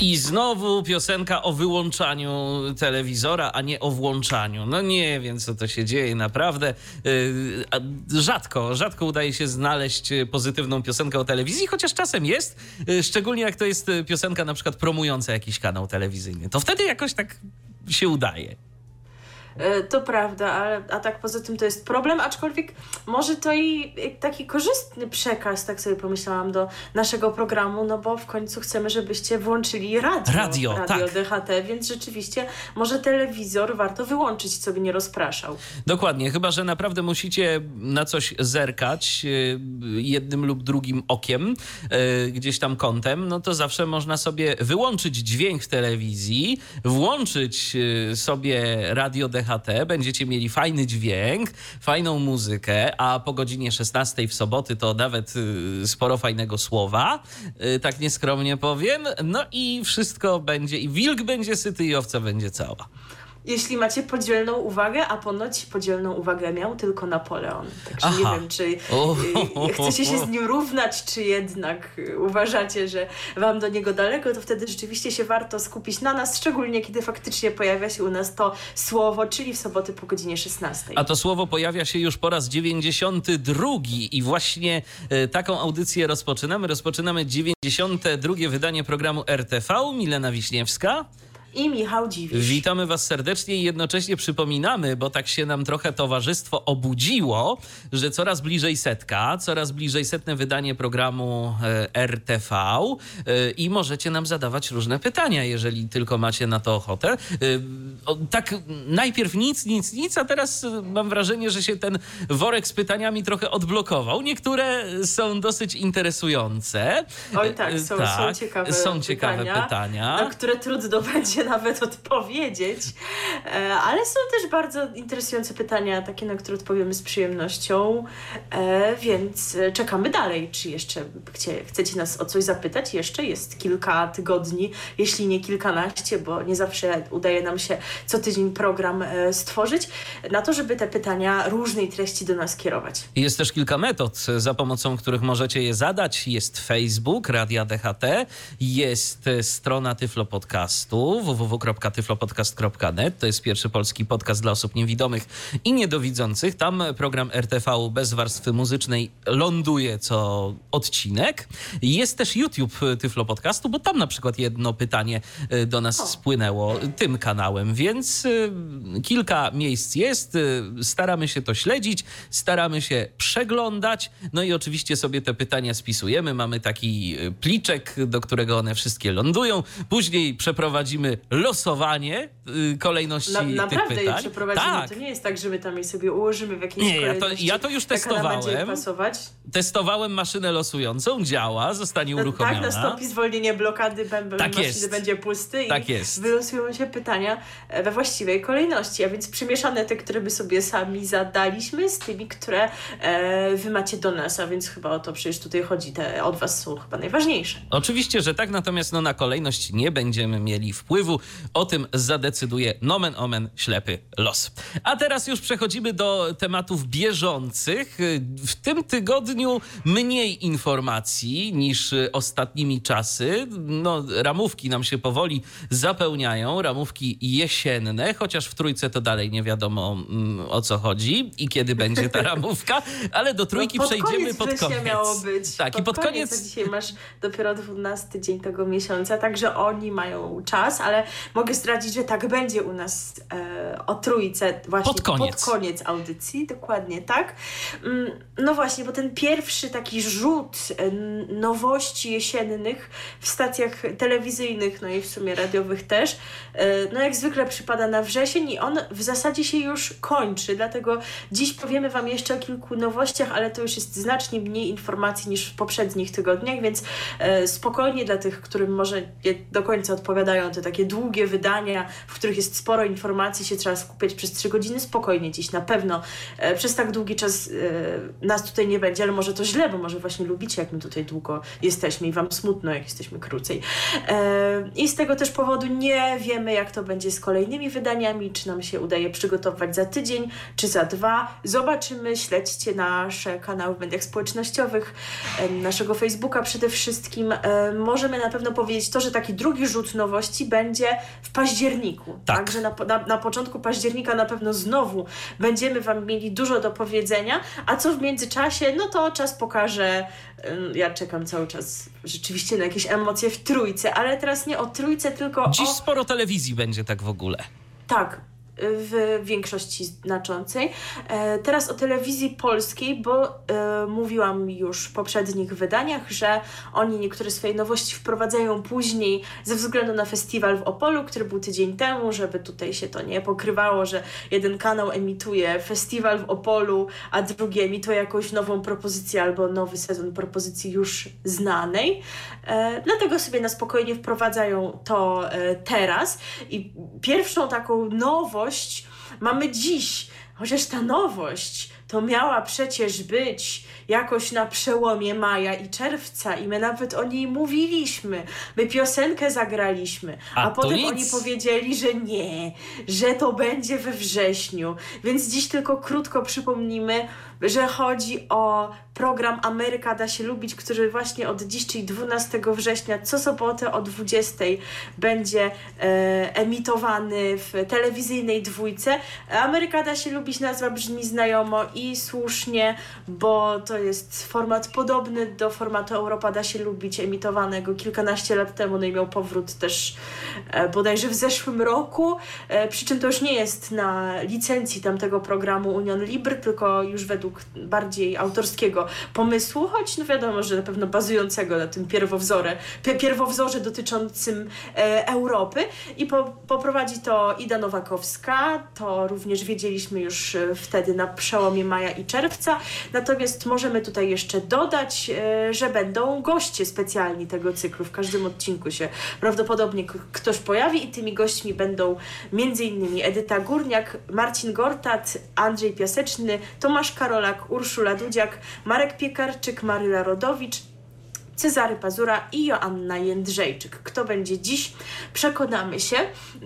I znowu piosenka o wyłączaniu telewizora, a nie o włączaniu. No nie wiem, co to się dzieje naprawdę. Yy, rzadko, rzadko udaje się znaleźć pozytywną piosenkę o telewizji, chociaż czasem jest, yy, szczególnie jak to jest piosenka na przykład promująca jakiś kanał telewizyjny. To wtedy jakoś tak się udaje. E, to prawda, ale, a tak poza tym to jest problem, aczkolwiek może to i taki korzystny przekaz, tak sobie pomyślałam, do naszego programu, no bo w końcu chcemy, żebyście włączyli radio. Radio, radio tak. DHT, więc rzeczywiście może telewizor warto wyłączyć, co by nie rozpraszał. Dokładnie, chyba że naprawdę musicie na coś zerkać y, jednym lub drugim okiem, y, gdzieś tam kątem, no to zawsze można sobie wyłączyć dźwięk w telewizji, włączyć sobie radio DHT DHT będziecie mieli fajny dźwięk, fajną muzykę, a po godzinie 16 w soboty to nawet y, sporo fajnego słowa, y, tak nieskromnie powiem. No i wszystko będzie, i wilk będzie syty, i owca będzie cała jeśli macie podzielną uwagę, a ponoć podzielną uwagę miał tylko Napoleon. Także Aha. nie wiem, czy y, chcecie się z nim równać, czy jednak uważacie, że wam do niego daleko, to wtedy rzeczywiście się warto skupić na nas, szczególnie kiedy faktycznie pojawia się u nas to słowo, czyli w soboty po godzinie 16. A to słowo pojawia się już po raz 92 i właśnie y, taką audycję rozpoczynamy. Rozpoczynamy 92 wydanie programu RTV. Milena Wiśniewska i Michał Dziwisz. Witamy Was serdecznie i jednocześnie przypominamy, bo tak się nam trochę towarzystwo obudziło, że coraz bliżej setka, coraz bliżej setne wydanie programu e, RTV e, i możecie nam zadawać różne pytania, jeżeli tylko macie na to ochotę. E, tak najpierw nic, nic, nic, a teraz mam wrażenie, że się ten worek z pytaniami trochę odblokował. Niektóre są dosyć interesujące. Oj tak, są, tak, są ciekawe, są ciekawe pytania, pytania, na które trudno będzie nawet odpowiedzieć. E, ale są też bardzo interesujące pytania, takie, na które odpowiemy z przyjemnością, e, więc czekamy dalej. Czy jeszcze chcie, chcecie nas o coś zapytać? Jeszcze jest kilka tygodni, jeśli nie kilkanaście, bo nie zawsze udaje nam się co tydzień program e, stworzyć, na to, żeby te pytania różnej treści do nas kierować. Jest też kilka metod, za pomocą których możecie je zadać. Jest Facebook, Radia DHT, jest strona Tyflo Podcastu, www.tyflopodcast.net. To jest pierwszy polski podcast dla osób niewidomych i niedowidzących. Tam program RTV bez warstwy muzycznej ląduje co odcinek. Jest też YouTube Tyflo Podcastu, bo tam na przykład jedno pytanie y, do nas spłynęło tym kanałem, więc y, kilka miejsc jest. Y, staramy się to śledzić, staramy się przeglądać, no i oczywiście sobie te pytania spisujemy. Mamy taki pliczek, do którego one wszystkie lądują. Później przeprowadzimy losowanie y, kolejności Na, naprawdę tych pytań. Przeprowadzimy. Tak. To nie jest tak, że my tam je sobie ułożymy w jakiejś Nie, ja to, ja to już testowałem. Testowałem maszynę losującą, działa, zostanie no, uruchomiona. Tak, nastąpi zwolnienie blokady, bęben tak maszyny jest. będzie pusty tak i jest. wylosują się pytania e, we właściwej kolejności, a więc przymieszane te, które by sobie sami zadaliśmy z tymi, które e, wy macie do nas, a więc chyba o to przecież tutaj chodzi, te od was są chyba najważniejsze. Oczywiście, że tak, natomiast no, na kolejność nie będziemy mieli wpływu. O tym zadecyduje nomen omen ślepy los. A teraz już przechodzimy do tematów bieżących. W tym tygodniu mniej informacji niż ostatnimi czasy. No, ramówki nam się powoli zapełniają, ramówki jesienne, chociaż w trójce to dalej nie wiadomo mm, o co chodzi i kiedy będzie ta ramówka, ale do trójki no, pod przejdziemy pod koniec. miało być. Tak, pod i pod koniec. koniec... Dzisiaj masz dopiero 12 dzień tego miesiąca, także oni mają czas, ale mogę zdradzić, że tak będzie u nas e, o trójce właśnie pod koniec. pod koniec audycji, dokładnie tak. Mm, no właśnie, bo ten pierwszy taki rzut e, nowości jesiennych w stacjach telewizyjnych, no i w sumie radiowych też, e, no jak zwykle przypada na wrzesień i on w zasadzie się już kończy, dlatego dziś powiemy Wam jeszcze o kilku nowościach, ale to już jest znacznie mniej informacji niż w poprzednich tygodniach, więc e, spokojnie dla tych, którym może nie do końca odpowiadają te takie długie wydania, w których jest sporo informacji, się trzeba skupiać przez trzy godziny, spokojnie dziś na pewno e, przez tak długi czas e, nas tutaj nie będzie, ale może to źle, bo może właśnie lubicie, jak my tutaj długo jesteśmy i wam smutno, jak jesteśmy krócej. E, I z tego też powodu nie wiemy, jak to będzie z kolejnymi wydaniami, czy nam się udaje przygotować za tydzień, czy za dwa. Zobaczymy, śledźcie nasze kanały w mediach społecznościowych, naszego Facebooka przede wszystkim. Możemy na pewno powiedzieć to, że taki drugi rzut nowości będzie w październiku. Tak. Także na, na, na początku października na pewno znowu będziemy Wam mieli dużo do powiedzenia, a co w międzyczasie, no to czas pokaże. Ja czekam cały czas rzeczywiście na jakieś emocje w trójce, ale teraz nie o trójce, tylko Dziś o... sporo telewizji będzie tak w ogóle. Tak, w większości znaczącej. E, Teraz o telewizji polskiej, bo e, mówiłam już w poprzednich wydaniach, że oni niektóre swoje nowości wprowadzają później ze względu na festiwal w Opolu, który był tydzień temu, żeby tutaj się to nie pokrywało, że jeden kanał emituje festiwal w Opolu, a drugi emituje jakąś nową propozycję albo nowy sezon propozycji już znanej. E, Dlatego sobie na spokojnie wprowadzają to teraz. I pierwszą taką nowość mamy dziś, chociaż ta nowość to miała przecież być jakoś na przełomie maja i czerwca i my nawet o niej mówiliśmy. My piosenkę zagraliśmy, a, A potem nic. oni powiedzieli, że nie, że to będzie we wrześniu. Więc dziś tylko krótko przypomnimy, że chodzi o program Ameryka da się lubić, który właśnie od dziś, czyli 12 września, co sobotę o 20 będzie e, emitowany w telewizyjnej dwójce. Ameryka da się lubić, nazwa brzmi znajomo i słusznie, bo to jest format podobny do formatu Europa da się lubić, emitowanego kilkanaście lat temu, no i miał powrót też e, bodajże w zeszłym roku, e, przy czym to już nie jest na licencji tamtego programu Union Libre, tylko już według bardziej autorskiego pomysłu, choć no wiadomo, że na pewno bazującego na tym pierwowzorze, pie- pierwowzorze dotyczącym e, Europy. I po, poprowadzi to Ida Nowakowska, to również wiedzieliśmy już e, wtedy na przełomie maja i czerwca, natomiast możemy tutaj jeszcze dodać, e, że będą goście specjalni tego cyklu, w każdym odcinku się prawdopodobnie ktoś pojawi i tymi gośćmi będą m.in. Edyta Górniak, Marcin Gortat, Andrzej Piaseczny, Tomasz Karolak, Urszula Dudziak, Marek Piekarczyk, Maryla Rodowicz, Cezary Pazura i Joanna Jędrzejczyk. Kto będzie dziś, przekonamy się.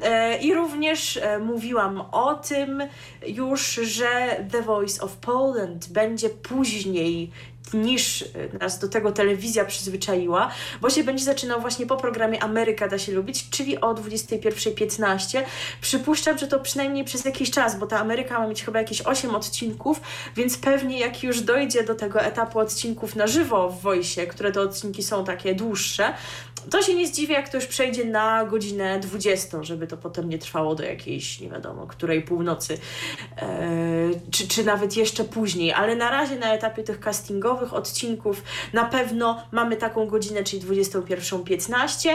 E, I również e, mówiłam o tym już, że The Voice of Poland będzie później niż nas do tego telewizja przyzwyczaiła, bo się będzie zaczynał właśnie po programie Ameryka da się lubić, czyli o 21.15. Przypuszczam, że to przynajmniej przez jakiś czas, bo ta Ameryka ma mieć chyba jakieś 8 odcinków, więc pewnie jak już dojdzie do tego etapu odcinków na żywo w Voice, które to odcinki są takie dłuższe, to się nie zdziwię, jak to już przejdzie na godzinę 20, żeby to potem nie trwało do jakiejś, nie wiadomo, której północy, e, czy, czy nawet jeszcze później. Ale na razie na etapie tych castingowych odcinków na pewno mamy taką godzinę, czyli 21.15.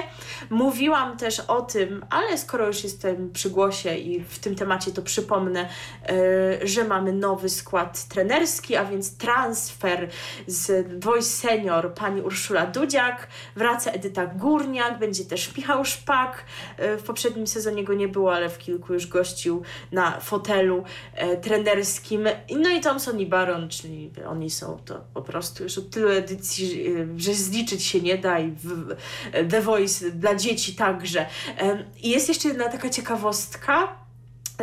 Mówiłam też o tym, ale skoro już jestem przy głosie i w tym temacie to przypomnę, e, że mamy nowy skład trenerski, a więc transfer z Voice Senior pani Urszula Dudziak, wraca Edyta Górniak, będzie też Michał Szpak. E, W poprzednim sezonie go nie było, ale w kilku już gościł na fotelu e, trenerskim. No i Thompson i Baron, czyli oni są to po prostu już od tylu edycji, e, że zliczyć się nie da i The Voice dla dzieci także. I jest jeszcze jedna taka ciekawostka,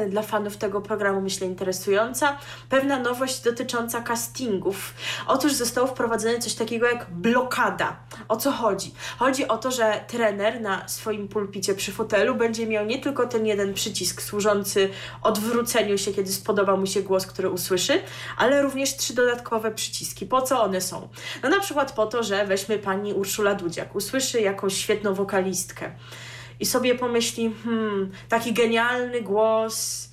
dla fanów tego programu, myślę, interesująca. Pewna nowość dotycząca castingów. Otóż zostało wprowadzone coś takiego jak blokada. O co chodzi? Chodzi o to, że trener na swoim pulpicie przy fotelu będzie miał nie tylko ten jeden przycisk służący odwróceniu się, kiedy spodoba mu się głos, który usłyszy, ale również trzy dodatkowe przyciski. Po co one są? No na przykład po to, że weźmy pani Urszula Dudziak, usłyszy jakąś świetną wokalistkę i sobie pomyśli, hmm, taki genialny głos,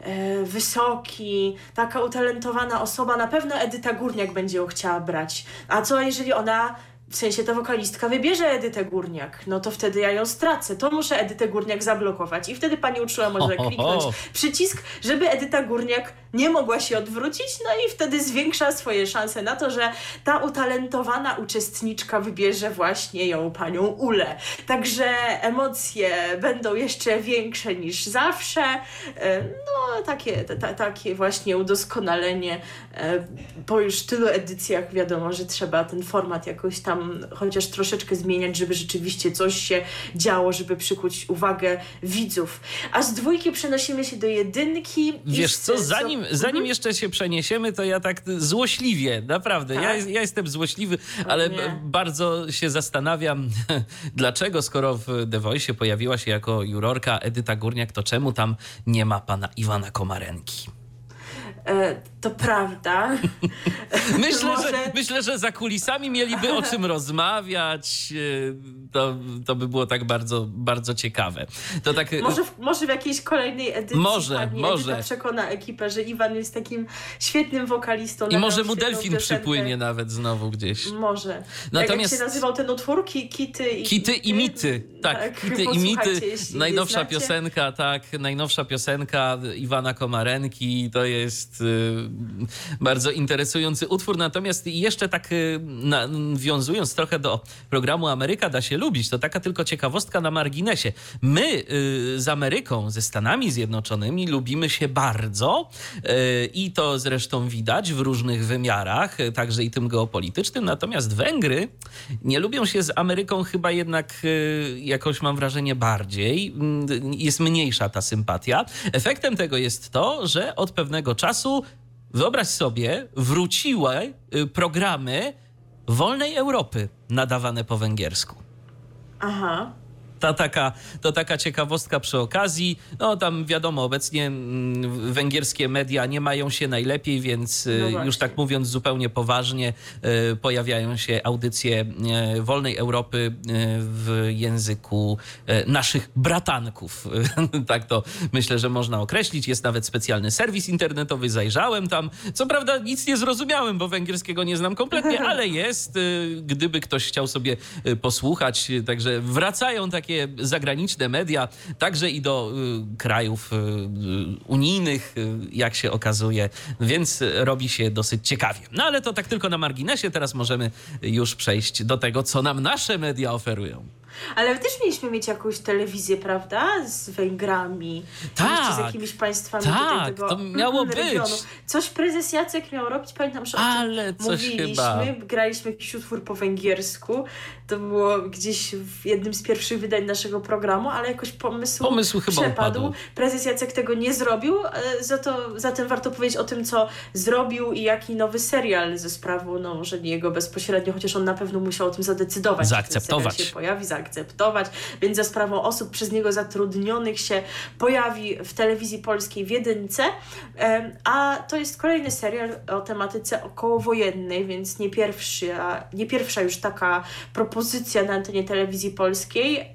e, wysoki, taka utalentowana osoba, na pewno Edyta Górniak będzie ją chciała brać. A co jeżeli ona w sensie ta wokalistka wybierze Edytę Górniak, no to wtedy ja ją stracę. To muszę Edytę Górniak zablokować. I wtedy pani uczyła może kliknąć przycisk, żeby Edyta Górniak nie mogła się odwrócić, no i wtedy zwiększa swoje szanse na to, że ta utalentowana uczestniczka wybierze właśnie ją panią Ulę. Także emocje będą jeszcze większe niż zawsze. E, no, takie, ta, takie właśnie udoskonalenie. E, po już tylu edycjach wiadomo, że trzeba ten format jakoś tam chociaż troszeczkę zmieniać, żeby rzeczywiście coś się działo, żeby przykuć uwagę widzów. A z dwójki przenosimy się do jedynki. Wiesz co, zanim, zanim mhm. jeszcze się przeniesiemy, to ja tak złośliwie, naprawdę, tak? ja, ja jestem złośliwy, ale bardzo się zastanawiam, dlaczego skoro w The Voice pojawiła się jako jurorka Edyta Górniak, to czemu tam nie ma pana Iwana Komarenki? E, to prawda. Myślę, Może... że, myślę, że za kulisami mieliby o czym rozmawiać. E, to, to by było tak bardzo, bardzo ciekawe. To tak... może, w, może w jakiejś kolejnej edycji może, może. przekona ekipę, że Iwan jest takim świetnym wokalistą. I może mu delfin przypłynie nawet znowu gdzieś. Może. Natomiast... Jak, się nazywał ten utwór? Kity i... Kity i mity. Tak, tak Kity i mity. Najnowsza piosenka, tak. Najnowsza piosenka Iwana Komarenki. To jest Y, bardzo interesujący utwór. Natomiast jeszcze tak y, nawiązując trochę do programu Ameryka da się lubić, to taka tylko ciekawostka na marginesie. My y, z Ameryką, ze Stanami Zjednoczonymi lubimy się bardzo i to zresztą widać w różnych wymiarach, także i tym geopolitycznym. Natomiast Węgry nie lubią się z Ameryką chyba jednak jakoś mam wrażenie bardziej. Mm, jest mniejsza ta sympatia. Efektem tego jest to, że od pewnego czasu wyobraź sobie, wróciły y, programy wolnej Europy nadawane po węgiersku. Aha ta taka, to taka ciekawostka przy okazji. No tam wiadomo, obecnie mm, węgierskie media nie mają się najlepiej, więc y, no już tak mówiąc zupełnie poważnie, y, pojawiają się audycje y, Wolnej Europy w języku naszych bratanków. tak to myślę, że można określić. Jest nawet specjalny serwis internetowy, zajrzałem tam. Co prawda nic nie zrozumiałem, bo węgierskiego nie znam kompletnie, ale jest, gdyby ktoś chciał sobie posłuchać. Także wracają takie takie zagraniczne media, także i do y, krajów y, unijnych, y, jak się okazuje, więc robi się dosyć ciekawie. No ale to tak tylko na marginesie, teraz możemy już przejść do tego, co nam nasze media oferują. Ale też mieliśmy mieć jakąś telewizję, prawda? Z Węgrami. Tak. z jakimiś państwami tak, tego to miało regionu. być. Coś prezes Jacek miał robić, pamiętam, że Ale coś mówiliśmy. Chyba. Graliśmy jakiś utwór po węgiersku. To było gdzieś w jednym z pierwszych wydań naszego programu, ale jakoś pomysł, pomysł chyba przepadł. Upadł. Prezes Jacek tego nie zrobił, e, za to, zatem warto powiedzieć o tym, co zrobił i jaki nowy serial ze sprawą, no może nie jego bezpośrednio, chociaż on na pewno musiał o tym zadecydować. Zaakceptować. Ten się pojawi, zaakceptować, więc za sprawą osób przez niego zatrudnionych się pojawi w telewizji polskiej w jedynce. A to jest kolejny serial o tematyce okołowojennej, więc nie, pierwszy, nie pierwsza już taka propozycja na antenie telewizji polskiej.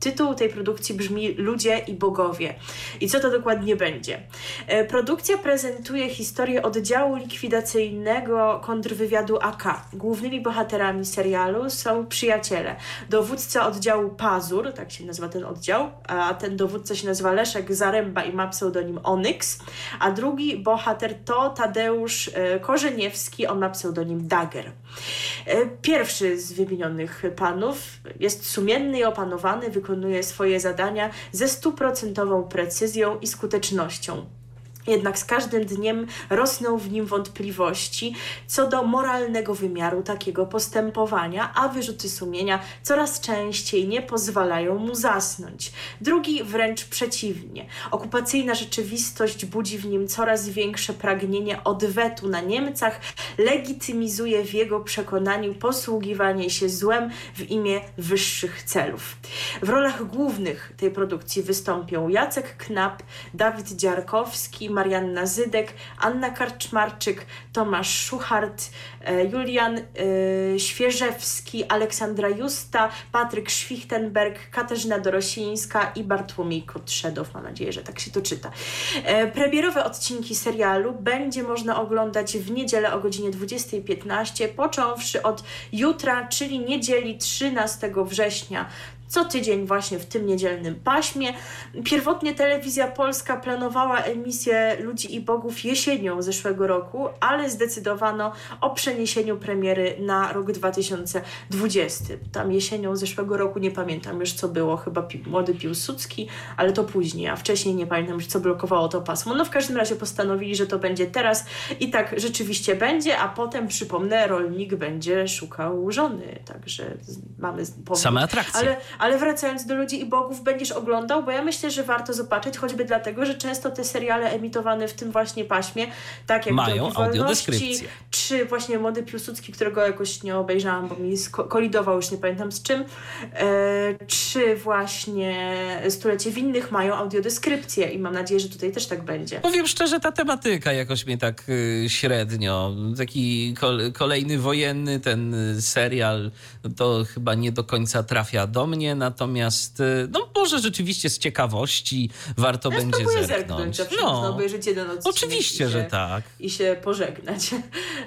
Tytuł tej produkcji brzmi Ludzie i Bogowie. I co to dokładnie będzie? E, produkcja prezentuje historię oddziału likwidacyjnego kontrwywiadu AK. Głównymi bohaterami serialu są przyjaciele. Dowódca oddziału Pazur, tak się nazywa ten oddział, a ten dowódca się nazywa Leszek Zaręba i ma pseudonim Onyx, a drugi bohater to Tadeusz e, Korzeniewski, on ma pseudonim Dagger. E, pierwszy z wymienionych panów jest sumienny i opanowany, wykonuje swoje zadania ze stuprocentową precyzją i skutecznością. Jednak z każdym dniem rosną w nim wątpliwości co do moralnego wymiaru takiego postępowania, a wyrzuty sumienia coraz częściej nie pozwalają mu zasnąć. Drugi wręcz przeciwnie. Okupacyjna rzeczywistość budzi w nim coraz większe pragnienie odwetu na Niemcach, legitymizuje w jego przekonaniu posługiwanie się złem w imię wyższych celów. W rolach głównych tej produkcji wystąpią Jacek Knap, Dawid Dziarkowski, Marianna Zydek, Anna Karczmarczyk, Tomasz Szuchart, e, Julian e, Świeżewski, Aleksandra Justa, Patryk Schwichtenberg, Katarzyna Dorosińska i Bartłomiej Kotrzedow. Mam nadzieję, że tak się to czyta. E, premierowe odcinki serialu będzie można oglądać w niedzielę o godzinie 20.15, począwszy od jutra, czyli niedzieli 13 września co tydzień właśnie w tym niedzielnym paśmie. Pierwotnie telewizja polska planowała emisję Ludzi i Bogów jesienią zeszłego roku, ale zdecydowano o przeniesieniu premiery na rok 2020. Tam jesienią zeszłego roku nie pamiętam już co było, chyba pi Młody Piłsudski, ale to później, a wcześniej nie pamiętam już co blokowało to pasmo. No w każdym razie postanowili, że to będzie teraz i tak rzeczywiście będzie, a potem przypomnę, rolnik będzie szukał żony, także mamy powód. Same atrakcje. Ale, ale wracając do ludzi i bogów, będziesz oglądał, bo ja myślę, że warto zobaczyć, choćby dlatego, że często te seriale emitowane w tym właśnie paśmie, tak jak Mają audiodeskrypcję. czy właśnie Młody Piłsudski, którego jakoś nie obejrzałam, bo mi kolidował, już nie pamiętam z czym, e, czy właśnie Stulecie Winnych mają audiodeskrypcję i mam nadzieję, że tutaj też tak będzie. Powiem szczerze, ta tematyka jakoś mnie tak y, średnio, taki kol kolejny wojenny ten y, serial, to chyba nie do końca trafia do mnie, natomiast y, no może rzeczywiście z ciekawości warto ja będzie zerknąć. zerknąć no, obejrzeć jeden odcinek Oczywiście, się, że tak. I się pożegnać.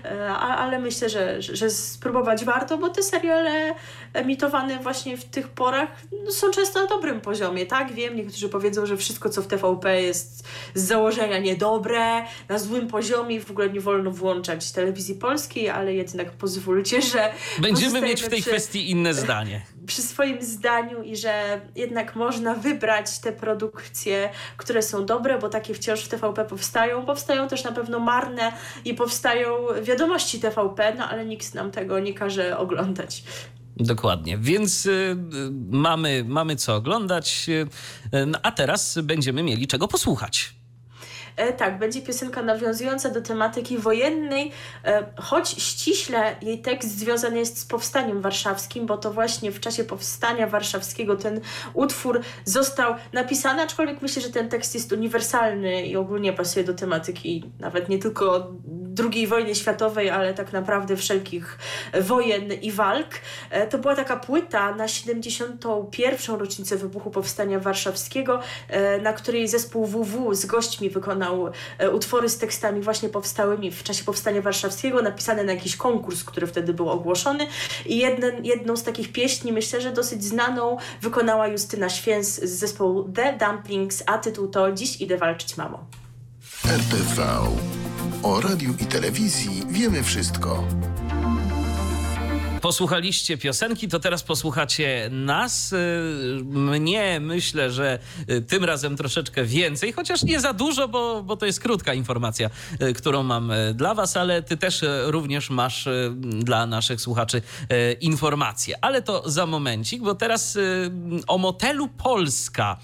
E, a, ale myślę, że, że spróbować warto, bo te seriale emitowane właśnie w tych porach no, są często na dobrym poziomie, tak? Wiem, niektórzy powiedzą, że wszystko, co w TVP jest z założenia niedobre, na złym poziomie w ogóle nie wolno włączać telewizji polskiej, ale jednak pozwólcie, że... Będziemy mieć w tej przy... kwestii inne zdanie przy swoim zdaniu i że jednak można wybrać te produkcje, które są dobre, bo takie wciąż w TVP powstają. Powstają też na pewno marne i powstają wiadomości TVP, no ale nikt nam tego nie każe oglądać. Dokładnie, więc y, mamy, mamy co oglądać, y, a teraz będziemy mieli czego posłuchać. E, tak, będzie piosenka nawiązująca do tematyki wojennej, e, choć ściśle jej tekst związany jest z powstaniem warszawskim, bo to właśnie w czasie powstania warszawskiego ten utwór został napisany, aczkolwiek myślę, że ten tekst jest uniwersalny i ogólnie pasuje do tematyki nawet nie tylko II wojny światowej, ale tak naprawdę wszelkich wojen i walk. E, to była taka płyta na 71. rocznicę wybuchu Powstania Warszawskiego, e, na której zespół WW z gośćmi wykonał e, utwory z tekstami właśnie powstałymi w czasie Powstania Warszawskiego, napisane na jakiś konkurs, który wtedy był ogłoszony. I jeden, jedną z takich pieśni, myślę, że dosyć znaną, wykonała Justyna Święs z zespołu The Dumplings, a tytuł to Dziś idę walczyć, mamo. RTV. O radiu i telewizji wiemy wszystko posłuchaliście piosenki, to teraz posłuchacie nas. Y, mnie myślę, że y, tym razem troszeczkę więcej, chociaż nie za dużo, bo, bo to jest krótka informacja, y, którą mam dla Was, ale Ty też również masz dla naszych słuchaczy informacje. Ale to za momencik, bo teraz o motelu Polska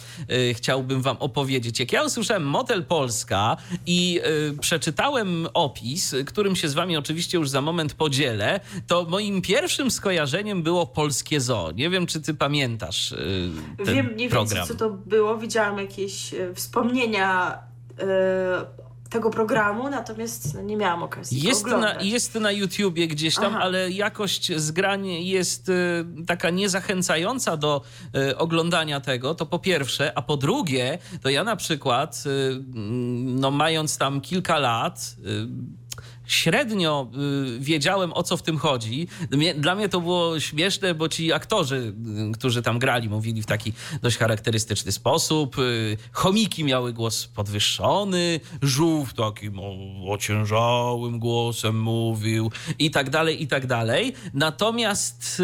chciałbym Wam opowiedzieć. Jak ja usłyszałem motel Polska i przeczytałem opis, którym się z Wami oczywiście już za moment podzielę, to moim pierwszym pierwszym skojarzeniem było polskie zoo. Nie wiem, czy ty pamiętasz y, ten Wiem mniej program. więcej, co to było. Widziałam jakieś e, wspomnienia e, tego programu, natomiast no, nie miałam okazji jest oglądać. na, jest na YouTubie gdzieś tam, Aha. ale jakość zgrań jest y, taka niezachęcająca do y, oglądania tego, to po pierwsze, a po drugie, to ja na przykład, no mając tam kilka lat, średnio y, wiedziałem o co w tym chodzi. Dla mnie to było śmieszne, bo ci aktorzy, y, którzy tam grali, mówili w taki dość charakterystyczny sposób. Y, chomiki miały głos podwyższony, żółw takim ociężałym głosem mówił i tak dalej, i tak dalej. Natomiast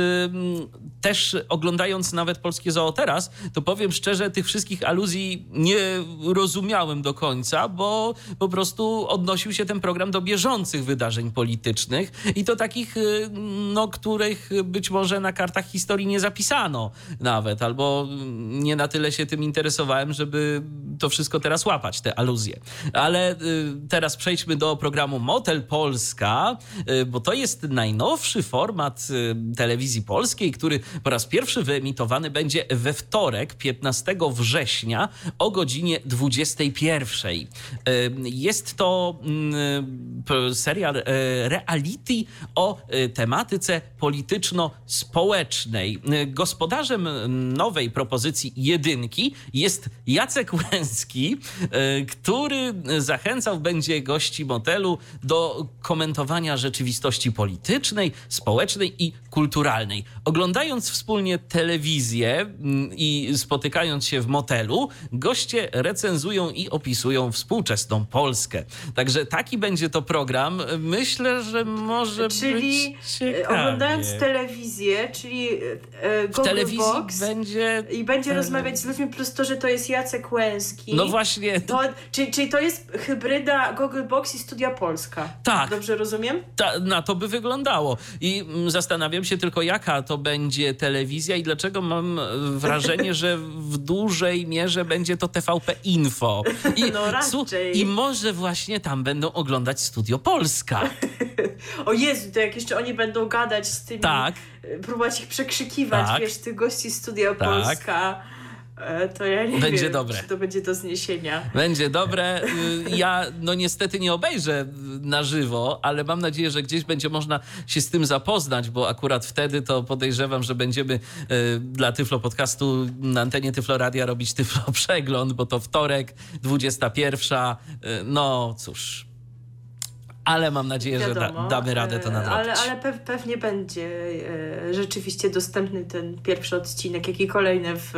też oglądając nawet Polskie Zoo teraz, to powiem szczerze, tych wszystkich aluzji nie rozumiałem do końca, bo po prostu odnosił się ten program do bieżących bieżących wydarzeń politycznych i to takich, y, no, których być może na kartach historii nie zapisano nawet, albo nie na tyle się tym interesowałem, żeby to wszystko teraz łapać, te aluzje. Ale y, teraz przejdźmy do programu Motel Polska, y, bo to jest najnowszy format telewizji polskiej, który po raz pierwszy wyemitowany będzie we wtorek, 15 września o godzinie 21. Jest to mm, serial e, reality o e, tematyce polityczno-społecznej. E, gospodarzem nowej propozycji jedynki jest Jacek Łęcki, który zachęcał będzie gości motelu do komentowania rzeczywistości politycznej, społecznej i kulturalnej. Oglądając wspólnie telewizję i spotykając się w motelu, goście recenzują i opisują współczesną Polskę. Także taki będzie to program. Myślę, że może czyli być ciekawie. oglądając telewizję, czyli e, Google w telewizji Box będzie... i będzie rozmawiać z ludźmi, plus to, że to jest Jacek Łęski. No właśnie. To, czyli, czyli to jest hybryda Google Box i Studia Polska. Tak. Dobrze rozumiem? Ta, na to by wyglądało. I mm, zastanawiam się tylko, jaka to będzie telewizja i dlaczego mam wrażenie, że w dużej mierze będzie to TVP Info. I, No raczej. I może właśnie tam będą oglądać Studio Polska. o Jezu, to jak jeszcze oni będą gadać z tymi, Tak. próbować ich przekrzykiwać, Tak. wiesz, tych gości Studia Tak. Polska, e, to ja nie Będzie wiem, dobre. czy to będzie do zniesienia. Będzie dobre. Y, Ja no niestety nie obejrzę na żywo, ale mam nadzieję, że gdzieś będzie można się z tym zapoznać, bo akurat wtedy to podejrzewam, że będziemy y, dla Tyflo Podcastu na antenie Tyflo Radia robić Tyflo Przegląd, bo to wtorek, 21. y, No cóż. Ale mam nadzieję, że da, Wiadomo, damy radę to e, nadrobić. Ale, ale pe pewnie będzie e, rzeczywiście dostępny ten pierwszy odcinek, jak i kolejne w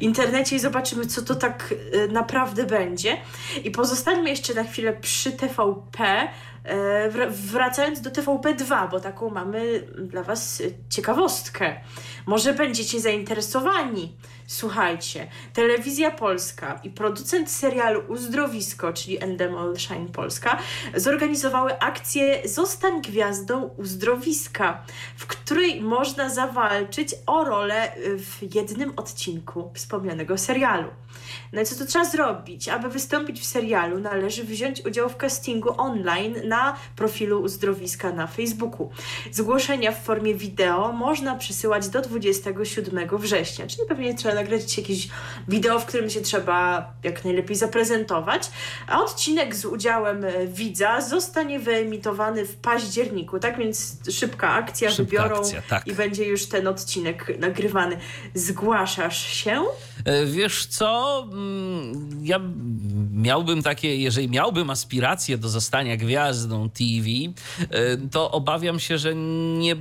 internecie i zobaczymy, co to tak e, naprawdę będzie. I pozostańmy jeszcze na chwilę przy TVP, wracając do TVP2, bo taką mamy dla Was ciekawostkę. Może będziecie zainteresowani. Słuchajcie, Telewizja Polska i producent serialu Uzdrowisko, czyli Endemol Shine Polska, zorganizowały akcję Zostań gwiazdą uzdrowiska, w której można zawalczyć o rolę w jednym odcinku wspomnianego serialu. No i co to trzeba zrobić? Aby wystąpić w serialu, należy wziąć udział w castingu online na profilu uzdrowiska na Facebooku. Zgłoszenia w formie wideo można przesyłać do 27 września, czyli pewnie trzeba nagrać jakieś wideo, w którym się trzeba jak najlepiej zaprezentować, a odcinek z udziałem e, widza zostanie wyemitowany w październiku, tak więc szybka akcja, Szybka wybiorą akcja, tak. i będzie już ten odcinek nagrywany. Zgłaszasz się? E, Wiesz co, Mm, ja miałbym takie, jeżeli miałbym aspiracje do zostania gwiazdą TV, e, to obawiam się, że nie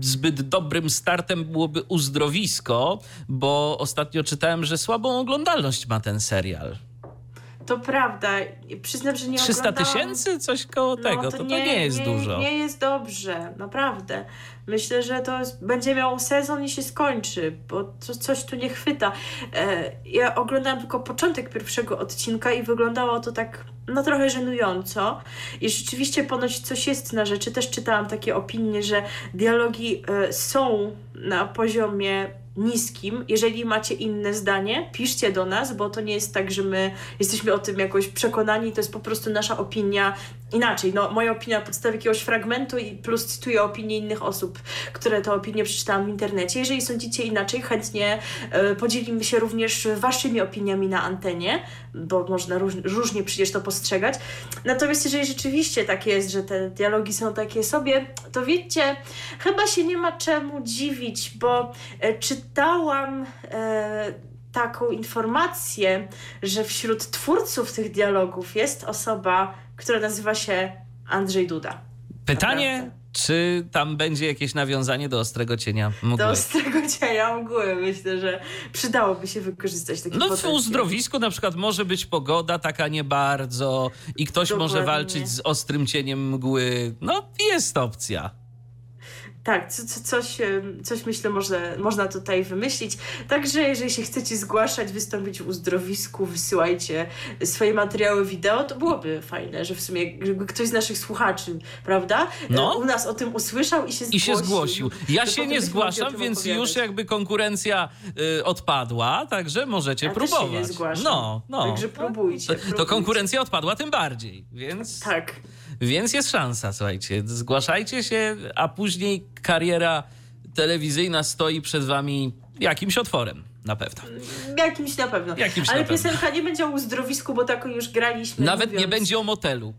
zbyt dobrym startem byłoby uzdrowisko, bo ostatnio czytałem, że słabą oglądalność ma ten serial. To prawda. Przyznam, że nie 300 oglądałam... tysięcy? Coś koło tego. To, to nie, jest dużo. Nie jest dobrze, naprawdę. Myślę, że to jest, będzie miał sezon i się skończy, bo to, coś tu nie chwyta. E, ja oglądałam tylko początek pierwszego odcinka i wyglądało to tak no trochę żenująco. I rzeczywiście ponoć coś jest na rzeczy. Też czytałam takie opinie, że dialogi e, są na poziomie niskim. Jeżeli macie inne zdanie, piszcie do nas, bo to nie jest tak, że my jesteśmy o tym jakoś przekonani, to jest po prostu nasza opinia inaczej. No, moja opinia na podstawie jakiegoś fragmentu i plus cytuję opinię innych osób, które te opinie przeczytałam w internecie. Jeżeli sądzicie inaczej, chętnie e, podzielimy się również waszymi opiniami na antenie, bo można róż, różnie przecież to postrzegać. Natomiast jeżeli rzeczywiście tak jest, że te dialogi są takie sobie, to wiecie, chyba się nie ma czemu dziwić, bo e, czytałam e, taką informację, że wśród twórców tych dialogów jest osoba, która nazywa się Andrzej Duda. Pytanie, Naprawdę. czy tam będzie jakieś nawiązanie do Ostrego Cienia mgły? Do ostrego cienia mgły myślę, że przydałoby się wykorzystać taki No w uzdrowisku na przykład może być pogoda taka nie bardzo i ktoś może Dokładnie. walczyć z ostrym cieniem mgły. No jest opcja. Tak, co, co, coś, coś myślę może, można tutaj wymyślić. Także jeżeli się chcecie zgłaszać, wystąpić w uzdrowisku, wysyłajcie swoje materiały wideo, to byłoby fajne, że w sumie gdyby ktoś z naszych słuchaczy, prawda, no. u nas o tym usłyszał i się zgłosił. I się zgłosił. Ja się nie zgłaszam, więc opowiadać. już jakby konkurencja y, odpadła, także możecie ja próbować. Też się nie zgłaszam. No, no. Także próbujcie, to, próbujcie. to konkurencja odpadła tym bardziej, więc... Tak. Więc jest szansa, słuchajcie. Zgłaszajcie się, a później kariera telewizyjna stoi przed wami jakimś otworem. Na pewno. Jakimś na pewno. Jakimś Ale na pewno. piosenka nie będzie o uzdrowisku, bo taką już graliśmy. Nawet mówiąc... nie będzie o motelu.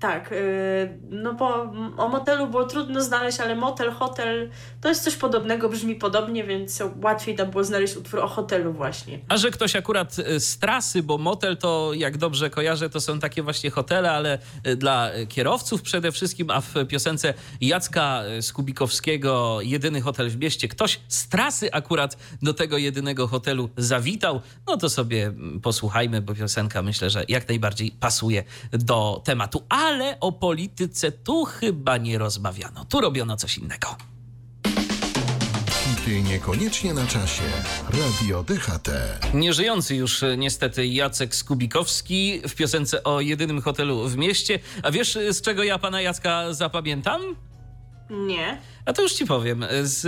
Tak, y, no bo o motelu było trudno znaleźć, ale motel, hotel to jest coś podobnego, brzmi podobnie, więc łatwiej tam było znaleźć utwór o hotelu właśnie. A że ktoś akurat y, z trasy, bo motel to jak dobrze kojarzę, to są takie właśnie hotele, ale y, dla kierowców przede wszystkim, a w piosence Jacka Skubikowskiego Jedyny hotel w mieście, ktoś z trasy akurat do tego jedynego hotelu zawitał, no to sobie mm, posłuchajmy, bo piosenka myślę, że jak najbardziej pasuje do tematu. Ale o polityce tu chyba nie rozmawiano. Tu robiono coś innego. Hity niekoniecznie na czasie. Radio DHT. Nieżyjący już e, niestety Jacek Skubikowski w piosence o jedynym hotelu w mieście. A wiesz, z czego ja pana Jacka zapamiętam? Nie. A to już ci powiem. Z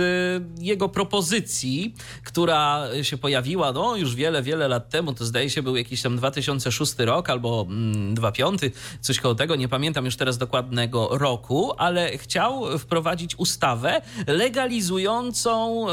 jego propozycji, która się pojawiła no, już wiele, wiele lat temu, to zdaje się był jakiś tam 2006 rok albo mm, 2005, coś koło tego, nie pamiętam już teraz dokładnego roku, ale chciał wprowadzić ustawę legalizującą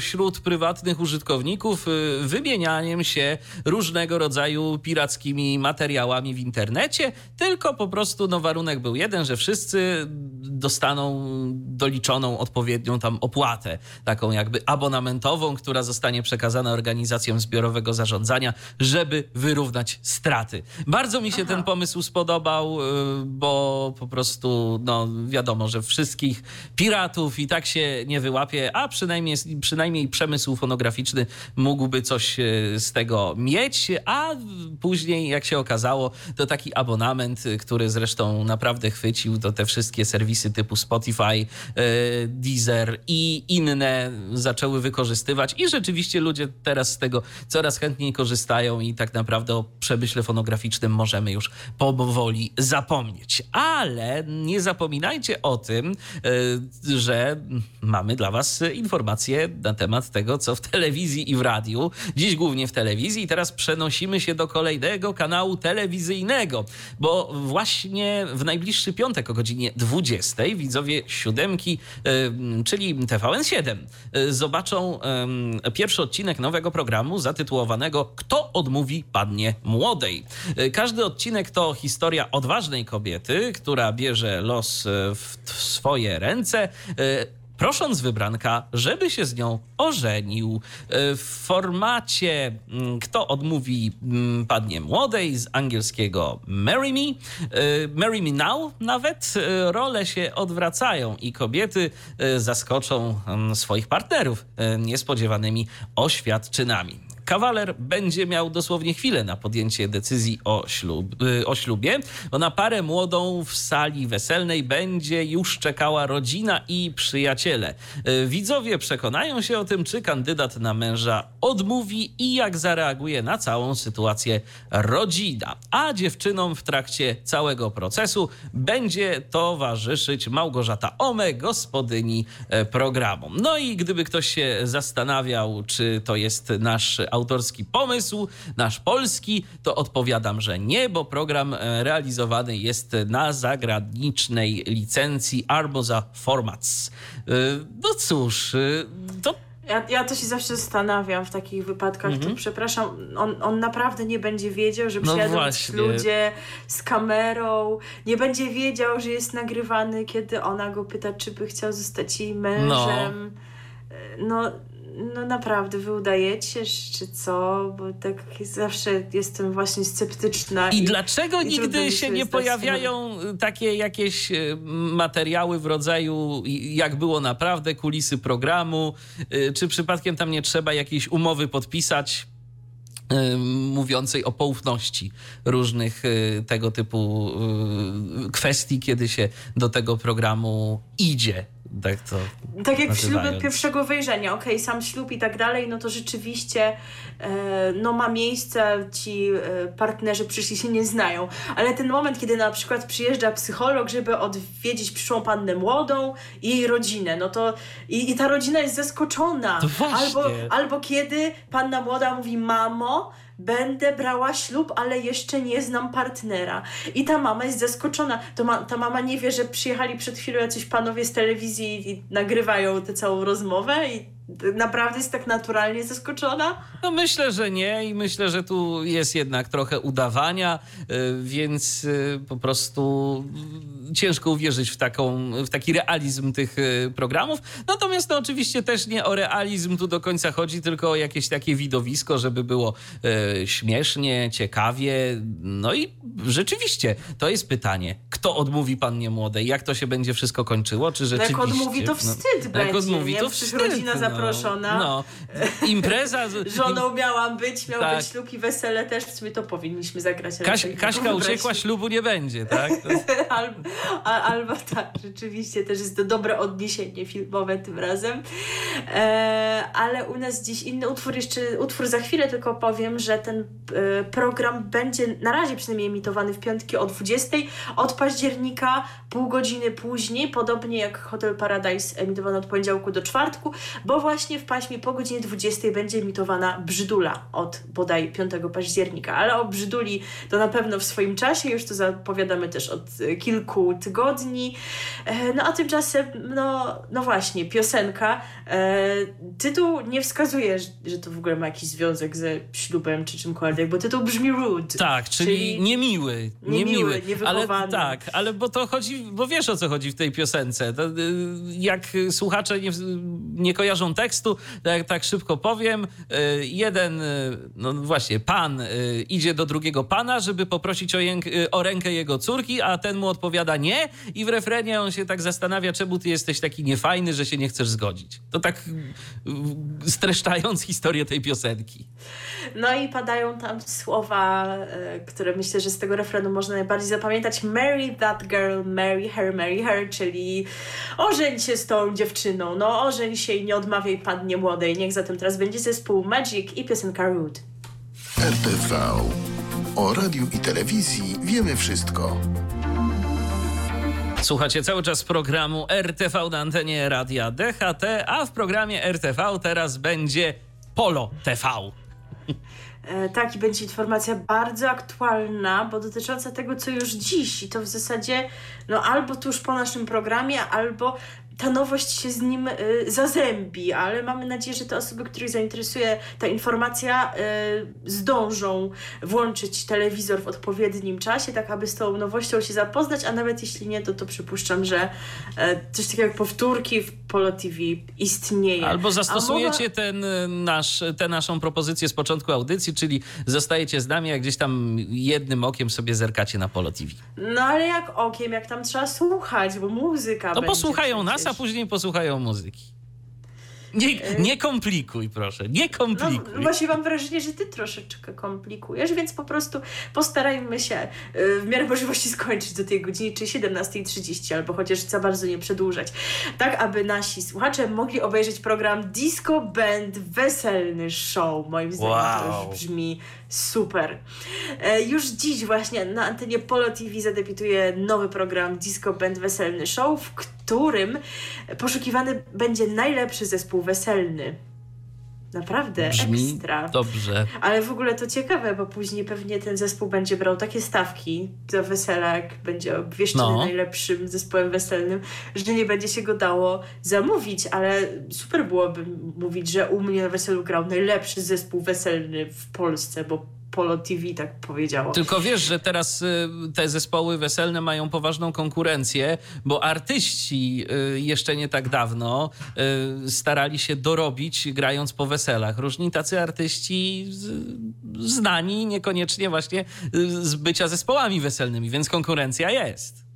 wśród prywatnych użytkowników y, wymienianiem się różnego rodzaju pirackimi materiałami w internecie, tylko po prostu no, warunek był jeden, że wszyscy dostaną doliczoną odpowiednią tam opłatę, taką jakby abonamentową, która zostanie przekazana organizacjom zbiorowego zarządzania, żeby wyrównać straty. Bardzo mi się Aha. ten pomysł spodobał, bo po prostu no wiadomo, że wszystkich piratów i tak się nie wyłapie, a przynajmniej, przynajmniej przemysł fonograficzny mógłby coś z tego mieć, a później jak się okazało, to taki abonament, który zresztą naprawdę chwycił, to te wszystkie serwisy typu Spotify, Deezer i inne zaczęły wykorzystywać i rzeczywiście ludzie teraz z tego coraz chętniej korzystają i tak naprawdę o przemyśle fonograficznym możemy już powoli zapomnieć. Ale nie zapominajcie o tym, że mamy dla was informacje na temat tego, co w telewizji i w radiu. Dziś głównie w telewizji i teraz przenosimy się do kolejnego kanału telewizyjnego, bo właśnie w najbliższy piątek o godzinie 20 widzowie siódemki czyli TVN7, zobaczą pierwszy odcinek nowego programu zatytułowanego Kto odmówi pannie młodej. Każdy odcinek to historia odważnej kobiety, która bierze los w swoje ręce prosząc wybranka, żeby się z nią ożenił. W formacie Kto odmówi pannie młodej z angielskiego Marry Me, Marry Me Now nawet, role się odwracają i kobiety zaskoczą swoich partnerów niespodziewanymi oświadczynami kawaler będzie miał dosłownie chwilę na podjęcie decyzji o, ślub, o ślubie, bo na parę młodą w sali weselnej będzie już czekała rodzina i przyjaciele. Widzowie przekonają się o tym, czy kandydat na męża odmówi i jak zareaguje na całą sytuację rodzina. A dziewczynom w trakcie całego procesu będzie towarzyszyć Małgorzata Ome, gospodyni programu. No i gdyby ktoś się zastanawiał, czy to jest nasz autorski pomysł, nasz polski, to odpowiadam, że nie, bo program realizowany jest na zagranicznej licencji Arboza Formats. No cóż, to ja, ja to się zawsze zastanawiam w takich wypadkach, Mhm. to przepraszam, on, on naprawdę nie będzie wiedział, że No przyjadą właśnie. ludzie z kamerą, nie będzie wiedział, że jest nagrywany, kiedy ona go pyta, czy by chciał zostać jej mężem. No, no naprawdę, wy udajecie, czy co? Bo tak zawsze jestem właśnie sceptyczna. I dlaczego i nigdy się nie pojawiają takie jakieś e, materiały w rodzaju, jak było naprawdę, kulisy programu? Czy przypadkiem tam nie trzeba jakiejś umowy podpisać? mówiącej o poufności różnych tego typu kwestii, kiedy się do tego programu idzie. Tak to Tak jak w ślubie pierwszego wejrzenia, okej, sam ślub i tak dalej, no to rzeczywiście e, no ma miejsce, ci e, partnerzy przyszli się nie znają, ale ten moment, kiedy na przykład przyjeżdża psycholog, żeby odwiedzić przyszłą pannę młodą i jej rodzinę, no to i, i ta rodzina jest zaskoczona. To właśnie. Albo, albo kiedy panna młoda mówi, mamo, będę brała ślub, ale jeszcze nie znam partnera. I ta mama jest zaskoczona. To ma, ta mama nie wie, że przyjechali przed chwilą jacyś panowie z telewizji i nagrywają tę całą rozmowę i naprawdę jest tak naturalnie zaskoczona. No myślę, że nie i myślę, że tu jest jednak trochę udawania, y, więc y, po prostu y, ciężko uwierzyć w, taką, w taki realizm tych programów. Natomiast no, oczywiście też nie o realizm tu do końca chodzi, tylko o jakieś takie widowisko, żeby było śmiesznie, ciekawie. No i rzeczywiście to jest pytanie, kto odmówi pannie młodej? Jak to się będzie wszystko kończyło? Czy No rzeczywiście... jak odmówi, to no, wstyd jak będzie, odmówi, nie? to wstyd. rodzina no. Zaproszona. No, impreza... z- Żoną miałam być, miał Tak. być ślub i wesele też, w sumie to powinniśmy zagrać. Kaś, Kaśka uciekła, ślubu nie będzie, tak? To, albo, a, albo tak, rzeczywiście też jest to dobre odniesienie filmowe tym razem. E, ale u nas dziś inny utwór, jeszcze utwór za chwilę tylko powiem, że ten e, program będzie na razie przynajmniej emitowany w piątki o 20 od października, pół godziny później, podobnie jak Hotel Paradise emitowany od poniedziałku do czwartku, bo właśnie w paśmie po godzinie 20 będzie emitowana Brzydula od bodaj 5 października, ale o Brzyduli to na pewno w swoim czasie, już to zapowiadamy też od e, kilku tygodni. E, No a tymczasem, no, no właśnie, piosenka. E, tytuł nie wskazuje, że- to w ogóle ma jakiś związek ze ślubem czy czymkolwiek, bo tytuł brzmi rude. tak, czyli, niemiły. niemiły, Niemiły. Ale tak, ale bo to chodzi, bo wiesz o co chodzi w tej piosence. To, y, jak słuchacze nie, nie kojarzą tekstu, to jak tak szybko powiem, y, jeden, y, no właśnie, pan y, idzie do drugiego pana, żeby poprosić o, o rękę jego córki, a ten mu odpowiada nie i w refrenie on się tak zastanawia, czemu ty jesteś taki niefajny, że się nie chcesz zgodzić. To tak streszczając historię tej piosenki. No i padają tam słowa, które myślę, że z tego refrenu można najbardziej zapamiętać. Marry that girl, marry her, marry her, czyli ożeń się z tą dziewczyną, no ożeń się i nie odmawiaj pannie młodej. Niech zatem teraz będzie zespół Magic i piosenka Rude. RTV. O radiu i telewizji wiemy wszystko. Słuchacie cały czas programu RTV na antenie Radia DHT, a w programie RTV teraz będzie Polo TV. E, tak, i będzie informacja bardzo aktualna, bo dotycząca tego, co już dziś. I to w zasadzie, no albo tuż po naszym programie, albo ta nowość się z nim y, zazębi, ale mamy nadzieję, że te osoby, których zainteresuje ta informacja, y, zdążą włączyć telewizor w odpowiednim czasie, tak aby z tą nowością się zapoznać, a nawet jeśli nie, to, to przypuszczam, że e, coś takiego jak powtórki w Polo TV istnieje. Albo A zastosujecie mowa- ten y, nasz, tę naszą propozycję z początku audycji, czyli zostajecie z nami, jak gdzieś tam jednym okiem sobie zerkacie na Polo TV. No ale jak okiem, jak tam trzeba słuchać, bo muzyka To będzie posłuchają nas. A później posłuchają muzyki. Nie, nie komplikuj, proszę, nie No komplikuj. właśnie mam wrażenie, że ty troszeczkę komplikujesz, więc po prostu postarajmy się y, w miarę możliwości skończyć do tej godziny, czy 17.30, albo chociaż za bardzo nie przedłużać. Tak, aby nasi słuchacze mogli obejrzeć program Disco Band Weselny Show. Moim zdaniem to Wow. już brzmi super. E, już dziś właśnie na antenie Polo TV zadebiutuje nowy program Disco Band Weselny Show, w którym poszukiwany będzie najlepszy zespół weselny. Naprawdę, Brzmi ekstra. dobrze. Ale w ogóle to ciekawe, bo później pewnie ten zespół będzie brał takie stawki do wesela, jak będzie obwieszczony No. najlepszym zespołem weselnym, że nie będzie się go dało zamówić, ale super byłoby mówić, że u mnie na weselu grał najlepszy zespół weselny w Polsce, bo Polo TV tak powiedziało. Tylko wiesz, że teraz y, te zespoły weselne mają poważną konkurencję, bo artyści y, jeszcze nie tak dawno y, starali się dorobić grając po weselach. Różni tacy artyści znani niekoniecznie właśnie z bycia zespołami weselnymi, więc konkurencja jest.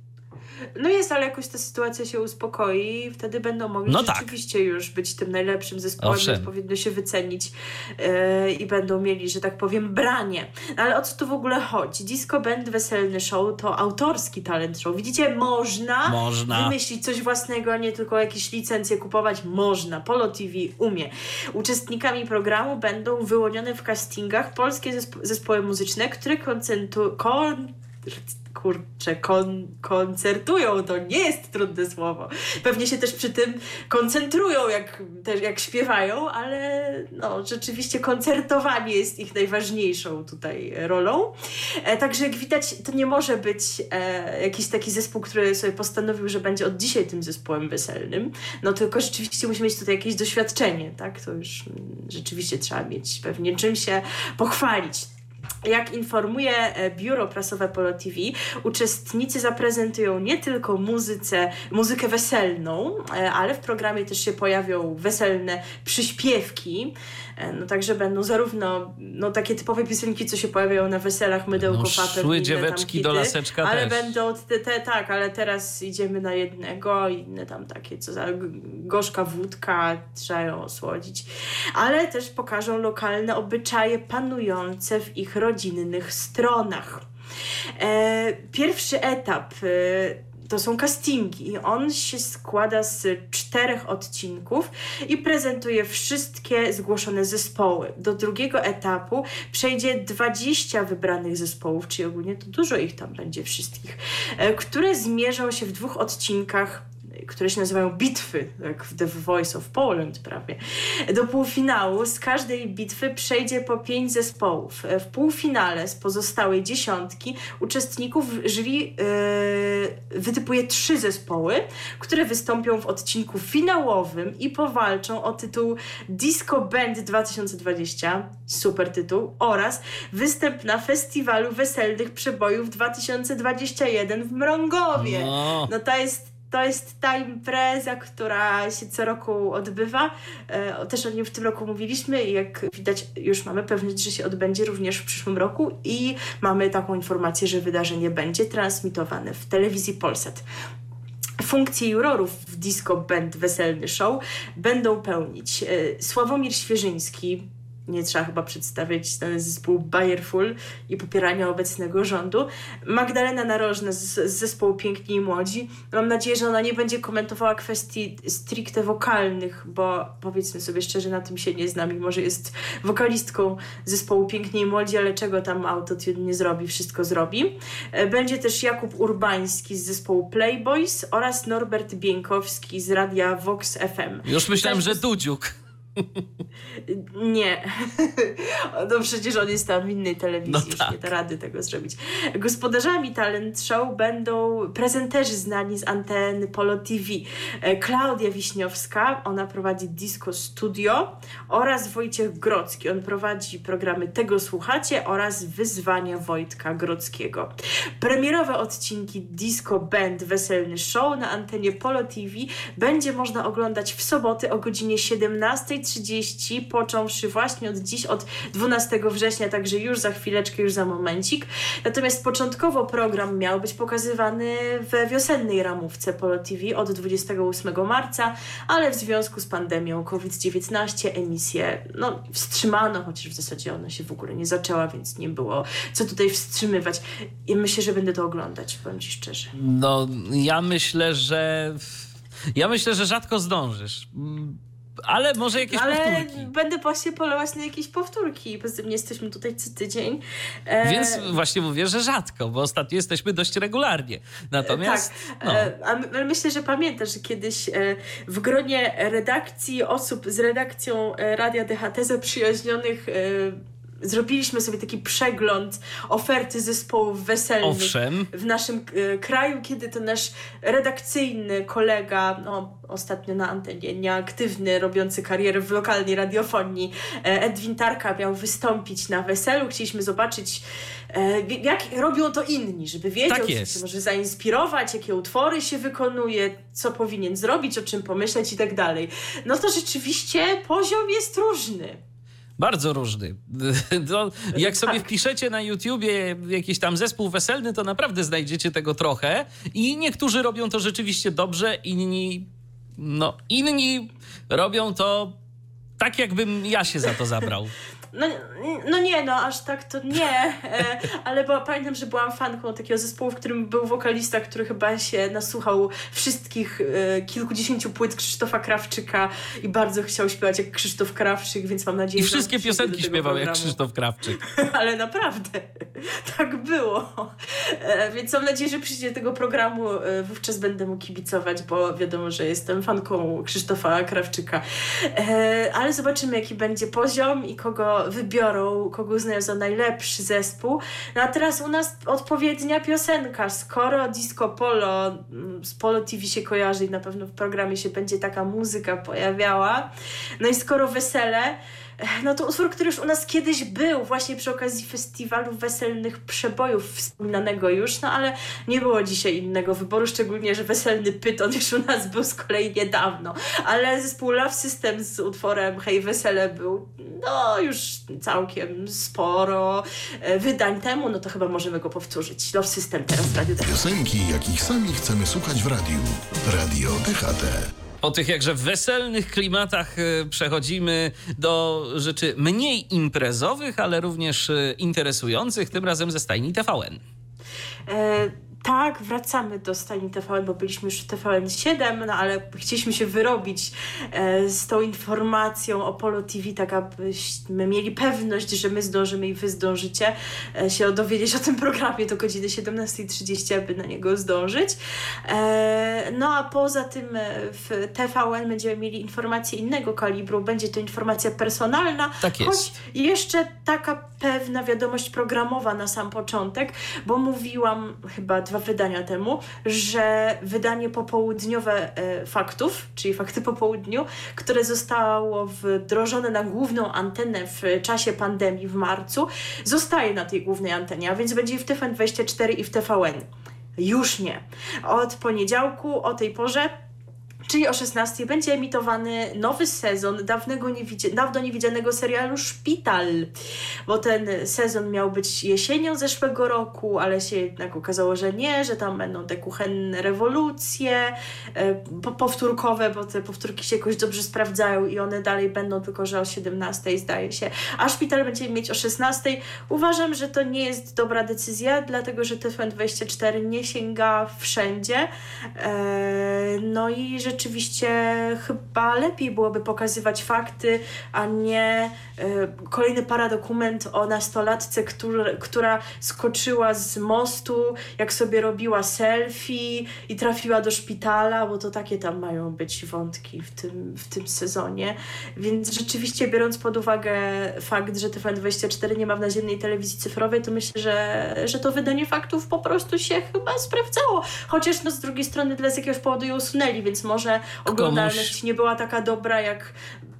No jest, ale jakoś ta sytuacja się uspokoi i wtedy będą mogli no tak. rzeczywiście już być tym najlepszym zespołem, Owszem. powinno się wycenić yy, i będą mieli, że tak powiem, branie. No, ale o co tu w ogóle chodzi? Disco Band Weselny Show to autorski talent show. Widzicie, można, Można. wymyślić coś własnego, a nie tylko jakieś licencje kupować. Można. Polo TV umie. Uczestnikami programu będą wyłonione w castingach polskie zespo- zespoły muzyczne, które koncentru- kon kurczę, kon, koncertują, to nie jest trudne słowo. Pewnie się też przy tym koncentrują, jak, też jak śpiewają, ale no, rzeczywiście koncertowanie jest ich najważniejszą tutaj rolą. E, także jak widać, to nie może być e, jakiś taki zespół, który sobie postanowił, że będzie od dzisiaj tym zespołem weselnym, no tylko rzeczywiście musi mieć tutaj jakieś doświadczenie, tak? To już mm, rzeczywiście trzeba mieć pewnie czym się pochwalić. Jak informuje e, biuro prasowe Polo TV, uczestnicy zaprezentują nie tylko muzyce, muzykę weselną, e, ale w programie też się pojawią weselne przyśpiewki. E, No także będą zarówno no, takie typowe piosenki, co się pojawiają na weselach, mydełko, No, papę, szły dzieweczki do laseczka Ale też. będą te, te, tak, ale teraz idziemy na jednego, inne tam takie, co za gorzka wódka, trzeba ją osłodzić. Ale też pokażą lokalne obyczaje panujące w ich rodzinnych stronach. E, pierwszy etap e, to są castingi. i On się składa z czterech odcinków i prezentuje wszystkie zgłoszone zespoły. Do drugiego etapu przejdzie 20 wybranych zespołów, czyli ogólnie to dużo ich tam będzie wszystkich, e, które zmierzą się w dwóch odcinkach które się nazywają bitwy, jak w The Voice of Poland prawie. Do półfinału z każdej bitwy przejdzie po pięć zespołów. W półfinale z pozostałej dziesiątki uczestników jury yy, wytypuje trzy zespoły, które wystąpią w odcinku finałowym i powalczą o tytuł Disco Band 2020, super tytuł, oraz występ na festiwalu weselnych przebojów 2021 w Mrągowie. No. No to jest to jest ta impreza, która się co roku odbywa. E, też o niej w tym roku mówiliśmy i jak widać już mamy pewność, że się odbędzie również w przyszłym roku i mamy taką informację, że wydarzenie będzie transmitowane w telewizji Polsat. Funkcje jurorów w Disco Band Weselny Show będą pełnić e, Sławomir Świeżyński, nie trzeba chyba przedstawiać ten zespół Bayerful i popierania obecnego rządu. Magdalena Narożna z, z zespołu Piękni i Młodzi. Mam nadzieję, że ona nie będzie komentowała kwestii stricte wokalnych, bo powiedzmy sobie szczerze, na tym się nie zna, mimo że jest wokalistką zespołu Piękni i Młodzi, ale czego tam autotune nie zrobi, wszystko zrobi. E, Będzie też Jakub Urbański z zespołu Playboys oraz Norbert Bieńkowski z radia Vox FM. Już myślałem, że Dudziuk. Nie. No przecież on jest tam w innej telewizji, No już tak. nie da rady tego zrobić. Gospodarzami talent show będą prezenterzy znani z anteny Polo TV. E, Klaudia Wiśniowska, ona prowadzi Disco Studio oraz Wojciech Grodzki. On prowadzi programy Tego Słuchacie oraz Wyzwania Wojtka Grodzkiego. Premierowe odcinki Disco Band Weselny Show na antenie Polo TV będzie można oglądać w soboty o godzinie 17.30, począwszy właśnie od dziś, od 12 września, także już za chwileczkę, już za momencik. Natomiast początkowo program miał być pokazywany we wiosennej ramówce Polo TV od 28 marca, ale w związku z pandemią COVID-19 emisję no, wstrzymano, chociaż w zasadzie ona się w ogóle nie zaczęła, więc nie było co tutaj wstrzymywać. I myślę, że będę to oglądać, powiem Ci szczerze. No, ja myślę, że. Ja myślę, że rzadko zdążysz. Ale może jakieś Ale powtórki. będę właśnie polować na jakieś powtórki. Poza tym nie jesteśmy tutaj co tydzień. E, Więc właśnie mówię, że rzadko, bo ostatnio jesteśmy dość regularnie. Natomiast. tak, no. e, ale myślę, że pamiętasz, że kiedyś e, w gronie redakcji, osób z redakcją e, Radia DHT zaprzyjaźnionych zrobiliśmy sobie taki przegląd oferty zespołów weselnych Owszem. w naszym e, kraju, kiedy to nasz redakcyjny kolega, no ostatnio na antenie nieaktywny, robiący karierę w lokalnej radiofonii, e, Edwin Tarka miał wystąpić na weselu. Chcieliśmy zobaczyć, e, jak robią to inni, żeby wiedział, Tak co jest. może zainspirować, jakie utwory się wykonuje, co powinien zrobić, o czym pomyśleć i tak dalej. No to rzeczywiście poziom jest różny. Bardzo różny. To jak sobie wpiszecie na YouTubie jakiś tam zespół weselny, to naprawdę znajdziecie tego trochę. I niektórzy robią to rzeczywiście dobrze, inni. No, inni robią to tak, jakbym ja się za to zabrał. No, no nie, no aż tak to nie, e, ale bo, pamiętam, że byłam fanką takiego zespołu, w którym był wokalista, który chyba się nasłuchał wszystkich e, kilkudziesięciu płyt Krzysztofa Krawczyka i bardzo chciał śpiewać jak Krzysztof Krawczyk, więc mam I nadzieję, że wszystkie on przyjdzie piosenki śpiewał jak programu. Krzysztof Krawczyk. Ale naprawdę, tak było. E, Więc mam nadzieję, że przyjdzie tego programu, e, wówczas będę mu kibicować, bo wiadomo, że jestem fanką Krzysztofa Krawczyka. E, Ale zobaczymy, jaki będzie poziom i kogo wybiorą, kogo uznają za najlepszy zespół. No a teraz u nas odpowiednia piosenka. Skoro Disco Polo mm, z Polo TV się kojarzy i na pewno w programie się będzie taka muzyka pojawiała. No i skoro wesele, no to utwór, który już u nas kiedyś był, właśnie przy okazji festiwalu weselnych przebojów wspominanego już, no ale nie było dzisiaj innego wyboru, szczególnie, że weselny pyton już u nas był z kolei niedawno. Ale zespół Love System z utworem Hej Wesele był, no już całkiem sporo e, wydań temu, no to chyba możemy go powtórzyć. Love System teraz w Radiu Piosenki, jakich sami chcemy słuchać w radiu. Radio DHT. Po tych jakże weselnych klimatach e, przechodzimy do rzeczy mniej imprezowych, ale również e, interesujących, tym razem ze stajni TVN. E, tak, wracamy do stajni TVN, bo byliśmy już w TVN 7, no ale chcieliśmy się wyrobić e, z tą informacją o Polo TV, tak abyśmy mieli pewność, że my zdążymy i wy zdążycie e, się dowiedzieć o tym programie do godziny 17.30, aby na niego zdążyć. E, no a poza tym e, w TVN będziemy mieli informacje innego kalibru, będzie to informacja personalna, Tak jest. choć jeszcze taka pewna wiadomość programowa na sam początek, bo mówiłam chyba dwa wydania temu, że wydanie popołudniowe e, faktów, czyli fakty po południu, które zostało wdrożone na główną antenę w czasie pandemii w marcu, zostaje na tej głównej antenie, a więc będzie w TVN24 i w TVN. Już nie. Od poniedziałku o tej porze Czyli o 16 będzie emitowany nowy sezon dawnego niewidzie- dawno niewidzianego serialu Szpital, bo ten sezon miał być jesienią zeszłego roku, ale się jednak okazało, że nie, że tam będą te kuchenne rewolucje e, po- powtórkowe, bo te powtórki się jakoś dobrze sprawdzają i one dalej będą, tylko że o 17 zdaje się, a Szpital będzie mieć o 16. Uważam, że to nie jest dobra decyzja, dlatego że TVN24 nie sięga wszędzie. E, No i rzeczywiście chyba lepiej byłoby pokazywać fakty, a nie kolejny paradokument o nastolatce, który, która skoczyła z mostu, jak sobie robiła selfie i trafiła do szpitala, bo to takie tam mają być wątki w tym, w tym sezonie. Więc rzeczywiście biorąc pod uwagę fakt, że TVN24 nie ma w naziemnej telewizji cyfrowej, to myślę, że, że to wydanie faktów po prostu się chyba sprawdzało. Chociaż no z drugiej strony dla z jakiegoś powodu usunęli, więc może oglądalność nie była taka dobra, jak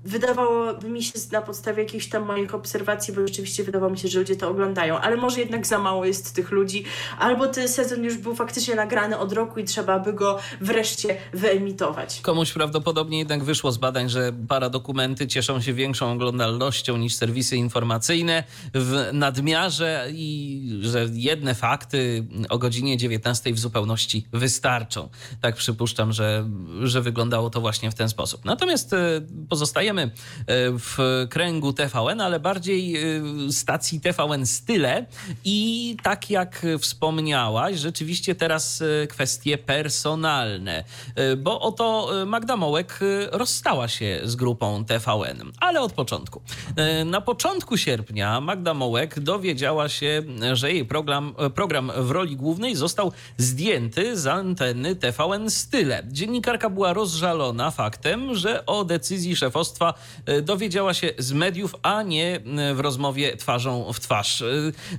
wydawałoby mi się na podstawie jakichś tam moich obserwacji, bo rzeczywiście wydawało mi się, że ludzie to oglądają, ale może jednak za mało jest tych ludzi, albo ten sezon już był faktycznie nagrany od roku i trzeba by go wreszcie wyemitować. Komuś prawdopodobnie jednak wyszło z badań, że paradokumenty cieszą się większą oglądalnością niż serwisy informacyjne w nadmiarze i że jedne fakty o godzinie 19 w zupełności wystarczą. Tak przypuszczam, że, że wyglądało to właśnie w ten sposób. Natomiast e, pozostajemy e, w kręgu TVN, ale bardziej e, stacji TVN Style i tak jak wspomniałaś, rzeczywiście teraz e, kwestie personalne, E, bo oto Magda Mołek rozstała się z grupą TVN, ale od początku. Na początku sierpnia Magda Mołek dowiedziała się, że jej program, program w roli głównej został zdjęty z anteny TVN Style. Dziennikarka była rozżalona faktem, że o decyzji szefostwa dowiedziała się z mediów, a nie e, w rozmowie twarzą w twarz. E,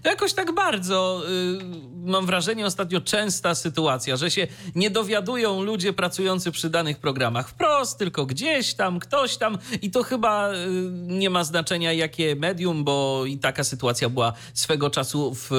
To jakoś tak bardzo, e, mam wrażenie, ostatnio częsta sytuacja, że się nie dowiadują ludzie pracujący przy danych programach wprost, tylko gdzieś tam, ktoś tam i to chyba nie ma znaczenia jakie medium, bo i taka sytuacja była swego czasu w,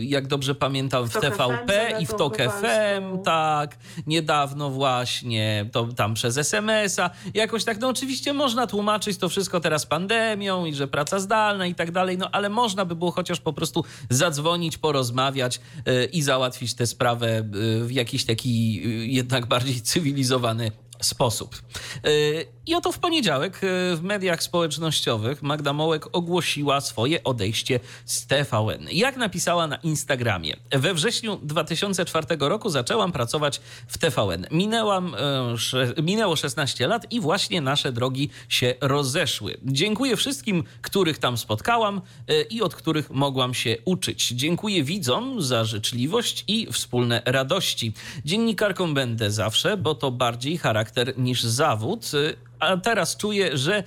jak dobrze pamiętam, w TVP i w TOK FM, Kowalską. tak, niedawno właśnie, to tam przez SMS-a, jakoś tak, no oczywiście można można tłumaczyć to wszystko teraz pandemią i że praca zdalna i tak dalej, no ale można by było chociaż po prostu zadzwonić, porozmawiać y, i załatwić tę sprawę y, w jakiś taki y, jednak bardziej cywilizowany sposób. Y, I oto w poniedziałek y, w mediach społecznościowych Magda Mołek ogłosiła swoje odejście z TVN. Jak napisała na Instagramie, we wrześniu 2004 roku zaczęłam pracować w TVN. Minęłam, y, minęło 16 lat i właśnie nasze drogi się rozeszły. Dziękuję wszystkim, których tam spotkałam i od których mogłam się uczyć. Dziękuję widzom za życzliwość i wspólne radości. Dziennikarką będę zawsze, bo to bardziej charakter charakter niż zawód a teraz czuję, że e,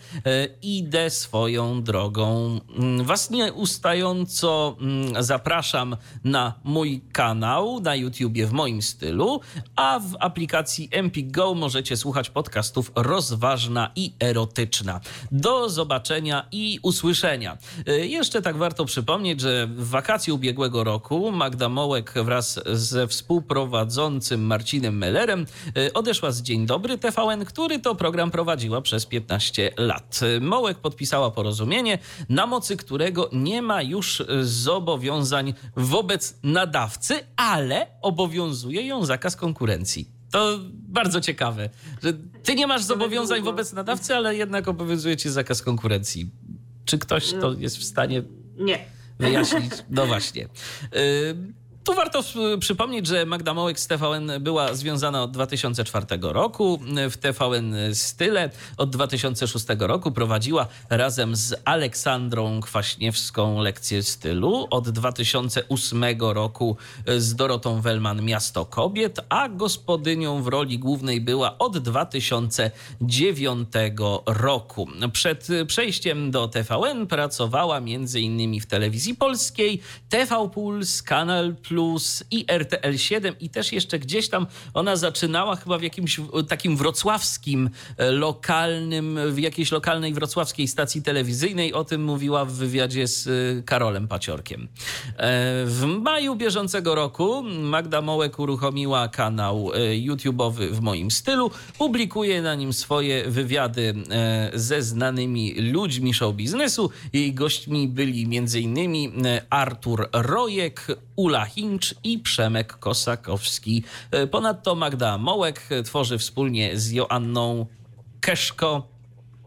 idę swoją drogą. Mm, was nieustająco mm, zapraszam na mój kanał na YouTubie w moim stylu, a w aplikacji Empik Go możecie słuchać podcastów rozważna i erotyczna. Do zobaczenia i usłyszenia. E, jeszcze tak warto przypomnieć, że w wakacje ubiegłego roku Magda Mołek wraz ze współprowadzącym Marcinem Mellerem e, odeszła z Dzień Dobry TVN, który to program prowadzi prowadziła przez 15 lat. Mołek podpisała porozumienie, na mocy którego nie ma już zobowiązań wobec nadawcy, ale obowiązuje ją zakaz konkurencji. To bardzo ciekawe, że ty nie masz zobowiązań wobec nadawcy, ale jednak obowiązuje cię zakaz konkurencji. Czy ktoś to jest w stanie nie. wyjaśnić? No właśnie. Y tu warto przypomnieć, że Magda Mołek z TVN była związana od 2004 roku. W TVN Style od 2006 roku prowadziła razem z Aleksandrą Kwaśniewską lekcję stylu. Od 2008 roku z Dorotą Wellman Miasto Kobiet, a gospodynią w roli głównej była od 2009 roku. Przed przejściem do TVN pracowała m.in. w telewizji polskiej, TV Puls, Kanal Plus, Plus i RTL 7 i też jeszcze gdzieś tam ona zaczynała chyba w jakimś takim wrocławskim, e, lokalnym, w jakiejś lokalnej wrocławskiej stacji telewizyjnej. O tym mówiła w wywiadzie z e, Karolem Paciorkiem. E, w maju bieżącego roku Magda Mołek uruchomiła kanał YouTube'owy w moim stylu. Publikuje na nim swoje wywiady ze znanymi ludźmi show biznesu. Jej gośćmi byli m.in. Artur Rojek, Ula I Przemek Kosakowski. E, ponadto Magda Mołek tworzy wspólnie z Joanną Keszko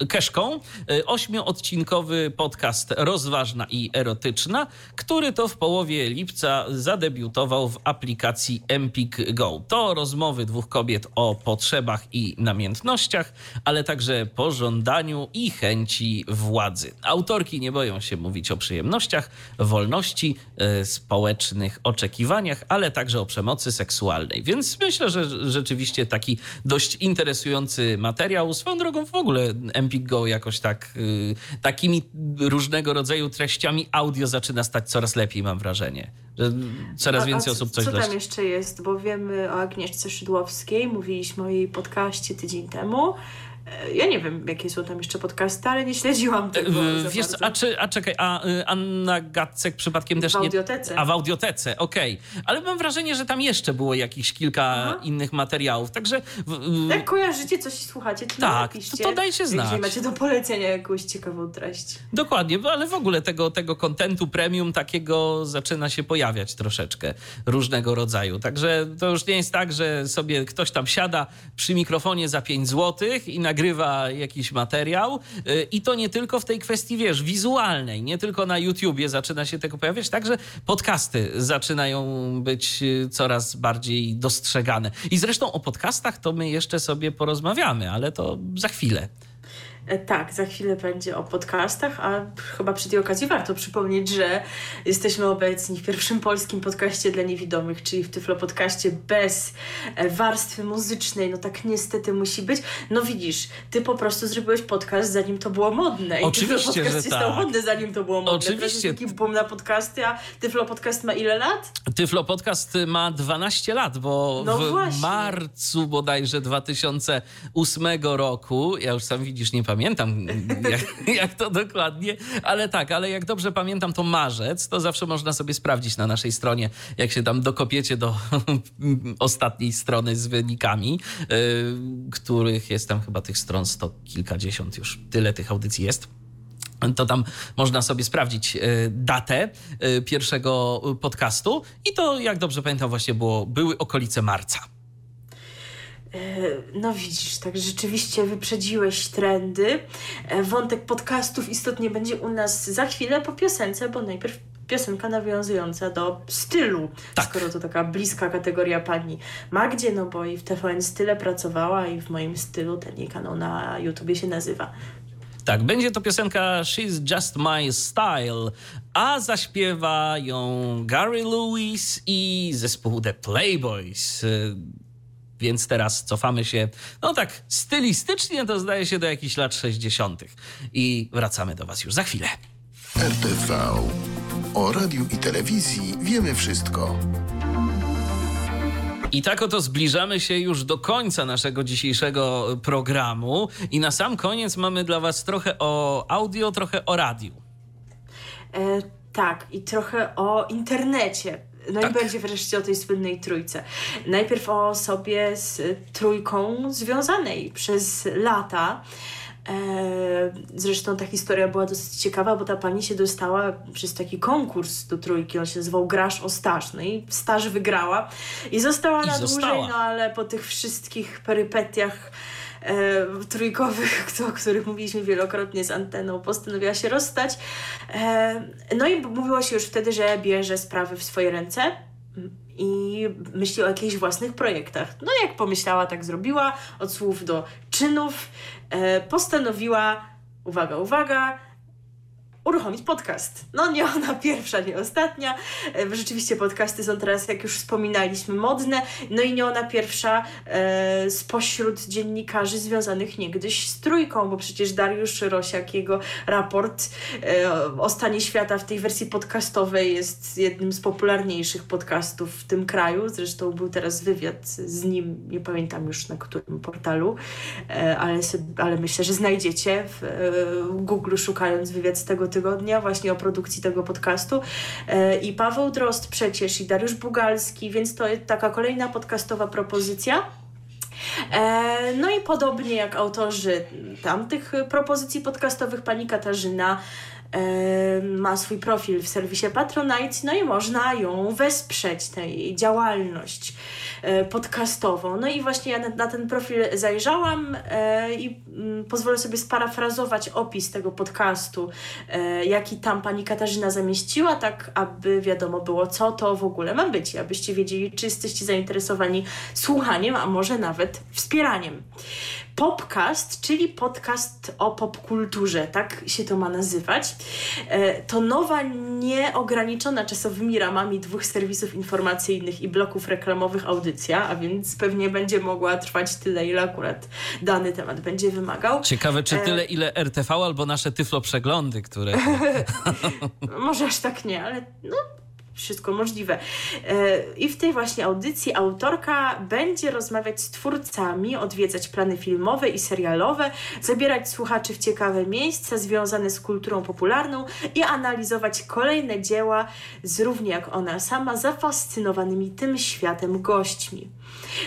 Keszką, y, ośmioodcinkowy podcast Rozważna i Erotyczna, który to w połowie lipca zadebiutował w aplikacji Empik Go. To rozmowy dwóch kobiet o potrzebach i namiętnościach, ale także pożądaniu i chęci władzy. Autorki nie boją się mówić o przyjemnościach, wolności, y, społecznych oczekiwaniach, ale także o przemocy seksualnej. Więc myślę, że rzeczywiście taki dość interesujący materiał. Swoją drogą w ogóle Empik Empik Go jakoś tak y, takimi różnego rodzaju treściami audio zaczyna stać coraz lepiej, mam wrażenie. Że coraz więcej a, a osób coś Co tam jeszcze jest? Bo wiemy o Agnieszce Szydłowskiej, mówiliśmy o jej podcaście tydzień temu. Ja nie wiem, jakie są tam jeszcze podcasty, ale nie śledziłam tego. E, wiesz, a, czy, a czekaj, a y, Anna Gacek przypadkiem też. W audiotece. Nie, a w audiotece, okej. Okay. Ale mam wrażenie, że tam jeszcze było jakieś kilka Aha. innych materiałów. Także. Jak kojarzycie coś i słuchacie, to tak, to, to dajcie znać. Jeżeli macie do polecenia jakąś ciekawą treść. Dokładnie, ale w ogóle tego, tego kontentu premium takiego zaczyna się pojawiać troszeczkę różnego rodzaju. Także to już nie jest tak, że sobie ktoś tam siada przy mikrofonie za 5 zł i nagrywa nagrywa jakiś materiał y, i to nie tylko w tej kwestii, wiesz, wizualnej, nie tylko na YouTubie zaczyna się tego pojawiać, także podcasty zaczynają być y, coraz bardziej dostrzegane. I zresztą o podcastach to my jeszcze sobie porozmawiamy, ale to za chwilę. E, tak, za chwilę będzie o podcastach, a chyba przy tej okazji warto przypomnieć, że jesteśmy obecni w pierwszym polskim podcaście dla niewidomych, czyli w Tyflo Podcaście bez e, warstwy muzycznej. No tak niestety musi być. No widzisz, ty po prostu zrobiłeś podcast zanim to było modne. I Oczywiście, Tyflo Podcast że tak. stał modny zanim to było modne. Oczywiście. Taki boom na podcasty, a Tyflo Podcast ma ile lat? Tyflo Podcast ma 12 lat, bo no w właśnie. marcu bodajże 2008 roku, ja już sam widzisz, nie pamiętam, pamiętam, jak, jak, to dokładnie, ale tak, ale jak dobrze pamiętam, to marzec, to zawsze można sobie sprawdzić na naszej stronie, jak się tam dokopiecie do ostatniej strony z wynikami, yy, których jest tam chyba tych stron sto kilkadziesiąt już, tyle tych audycji jest. To tam można sobie sprawdzić e, datę e, pierwszego podcastu. I to, jak dobrze pamiętam, właśnie było, były okolice marca. E, no widzisz, tak rzeczywiście wyprzedziłeś trendy. Wątek podcastów istotnie będzie u nas za chwilę po piosence, bo najpierw piosenka nawiązująca do stylu, tak. skoro to taka bliska kategoria pani Magdzie, no bo i w TVN Style pracowała i w moim stylu ten jej kanał na YouTubie się nazywa. Tak, będzie to piosenka She's Just My Style, a zaśpiewa ją Gary Lewis i zespół The Playboys. Więc teraz cofamy się, no tak, stylistycznie to zdaje się do jakichś lat 60. I wracamy do Was już za chwilę. RTV. O radiu i telewizji wiemy wszystko. I tak oto zbliżamy się już do końca naszego dzisiejszego programu. I na sam koniec mamy dla Was trochę o audio, trochę o radiu. E, tak, i trochę o internecie. No tak. i będzie wreszcie o tej słynnej trójce. Najpierw o osobie z trójką związanej przez lata. E, zresztą ta historia była dosyć ciekawa, bo ta pani się dostała przez taki konkurs do trójki, on się nazywał Grasz o staż, no i staż wygrała i została I na została. dłużej, no ale po tych wszystkich perypetiach e, trójkowych, o których mówiliśmy wielokrotnie z anteną, postanowiła się rozstać. E, no i mówiło się już wtedy, że bierze sprawy w swoje ręce i myśli o jakichś własnych projektach. No jak pomyślała, tak zrobiła, od słów do czynów, e, postanowiła, uwaga, uwaga, uruchomić podcast. No nie ona pierwsza, nie ostatnia. E, rzeczywiście podcasty są teraz, jak już wspominaliśmy, modne. No i nie ona pierwsza e, spośród dziennikarzy związanych niegdyś z trójką, bo przecież Dariusz Rosiak, jego raport e, o stanie świata w tej wersji podcastowej jest jednym z popularniejszych podcastów w tym kraju. Zresztą był teraz wywiad z nim, nie pamiętam już na którym portalu, e, ale, ale myślę, że znajdziecie w, e, w Google szukając wywiad z tego typu tygodnia właśnie o produkcji tego podcastu. E, I Paweł Drost przecież i Dariusz Bugalski, więc to jest taka kolejna podcastowa propozycja. E, no i podobnie jak autorzy tamtych propozycji podcastowych, pani Katarzyna ma swój profil w serwisie Patronite, no i można ją wesprzeć, tę jej działalność e, podcastową. No i właśnie ja na, ten profil zajrzałam e, i mm, pozwolę sobie sparafrazować opis tego podcastu, e, jaki tam pani Katarzyna zamieściła, tak aby wiadomo było, co to w ogóle ma być, abyście wiedzieli, czy jesteście zainteresowani słuchaniem, a może nawet wspieraniem. Popcast, czyli podcast o popkulturze, tak się to ma nazywać. E, to nowa, nieograniczona czasowymi ramami dwóch serwisów informacyjnych i bloków reklamowych audycja, a więc pewnie będzie mogła trwać tyle, ile akurat dany temat będzie wymagał. Ciekawe, czy e, tyle, ile RTV albo nasze tyflo przeglądy, które. Może aż tak nie, ale no wszystko możliwe. E, I w tej właśnie audycji autorka będzie rozmawiać z twórcami, odwiedzać plany filmowe i serialowe, zabierać słuchaczy w ciekawe miejsca związane z kulturą popularną i analizować kolejne dzieła z równie jak ona sama zafascynowanymi tym światem gośćmi.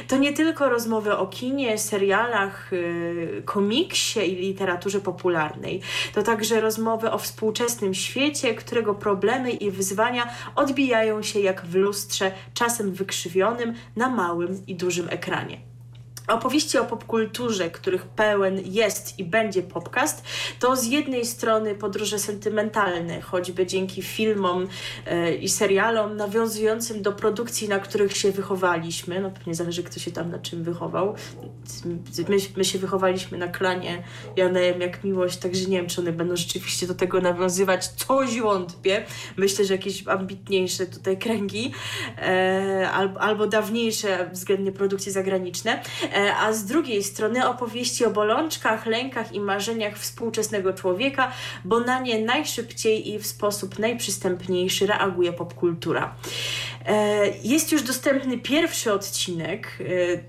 To nie tylko rozmowy o kinie, serialach, yy, komiksie i literaturze popularnej. To także rozmowy o współczesnym świecie, którego problemy i wyzwania odbijają się jak w lustrze, czasem wykrzywionym na małym i dużym ekranie. Opowieści o popkulturze, których pełen jest i będzie podcast, to z jednej strony podróże sentymentalne, choćby dzięki filmom e, i serialom nawiązującym do produkcji, na których się wychowaliśmy. No pewnie zależy, kto się tam na czym wychował. My, my się wychowaliśmy na klanie Janem jak miłość, także nie wiem, czy one będą rzeczywiście do tego nawiązywać. Coś wątpię. Myślę, że jakieś ambitniejsze tutaj kręgi e, albo, albo dawniejsze względnie produkcje zagraniczne. E, a z drugiej strony opowieści o bolączkach, lękach i marzeniach współczesnego człowieka, bo na nie najszybciej i w sposób najprzystępniejszy reaguje popkultura. Jest już dostępny pierwszy odcinek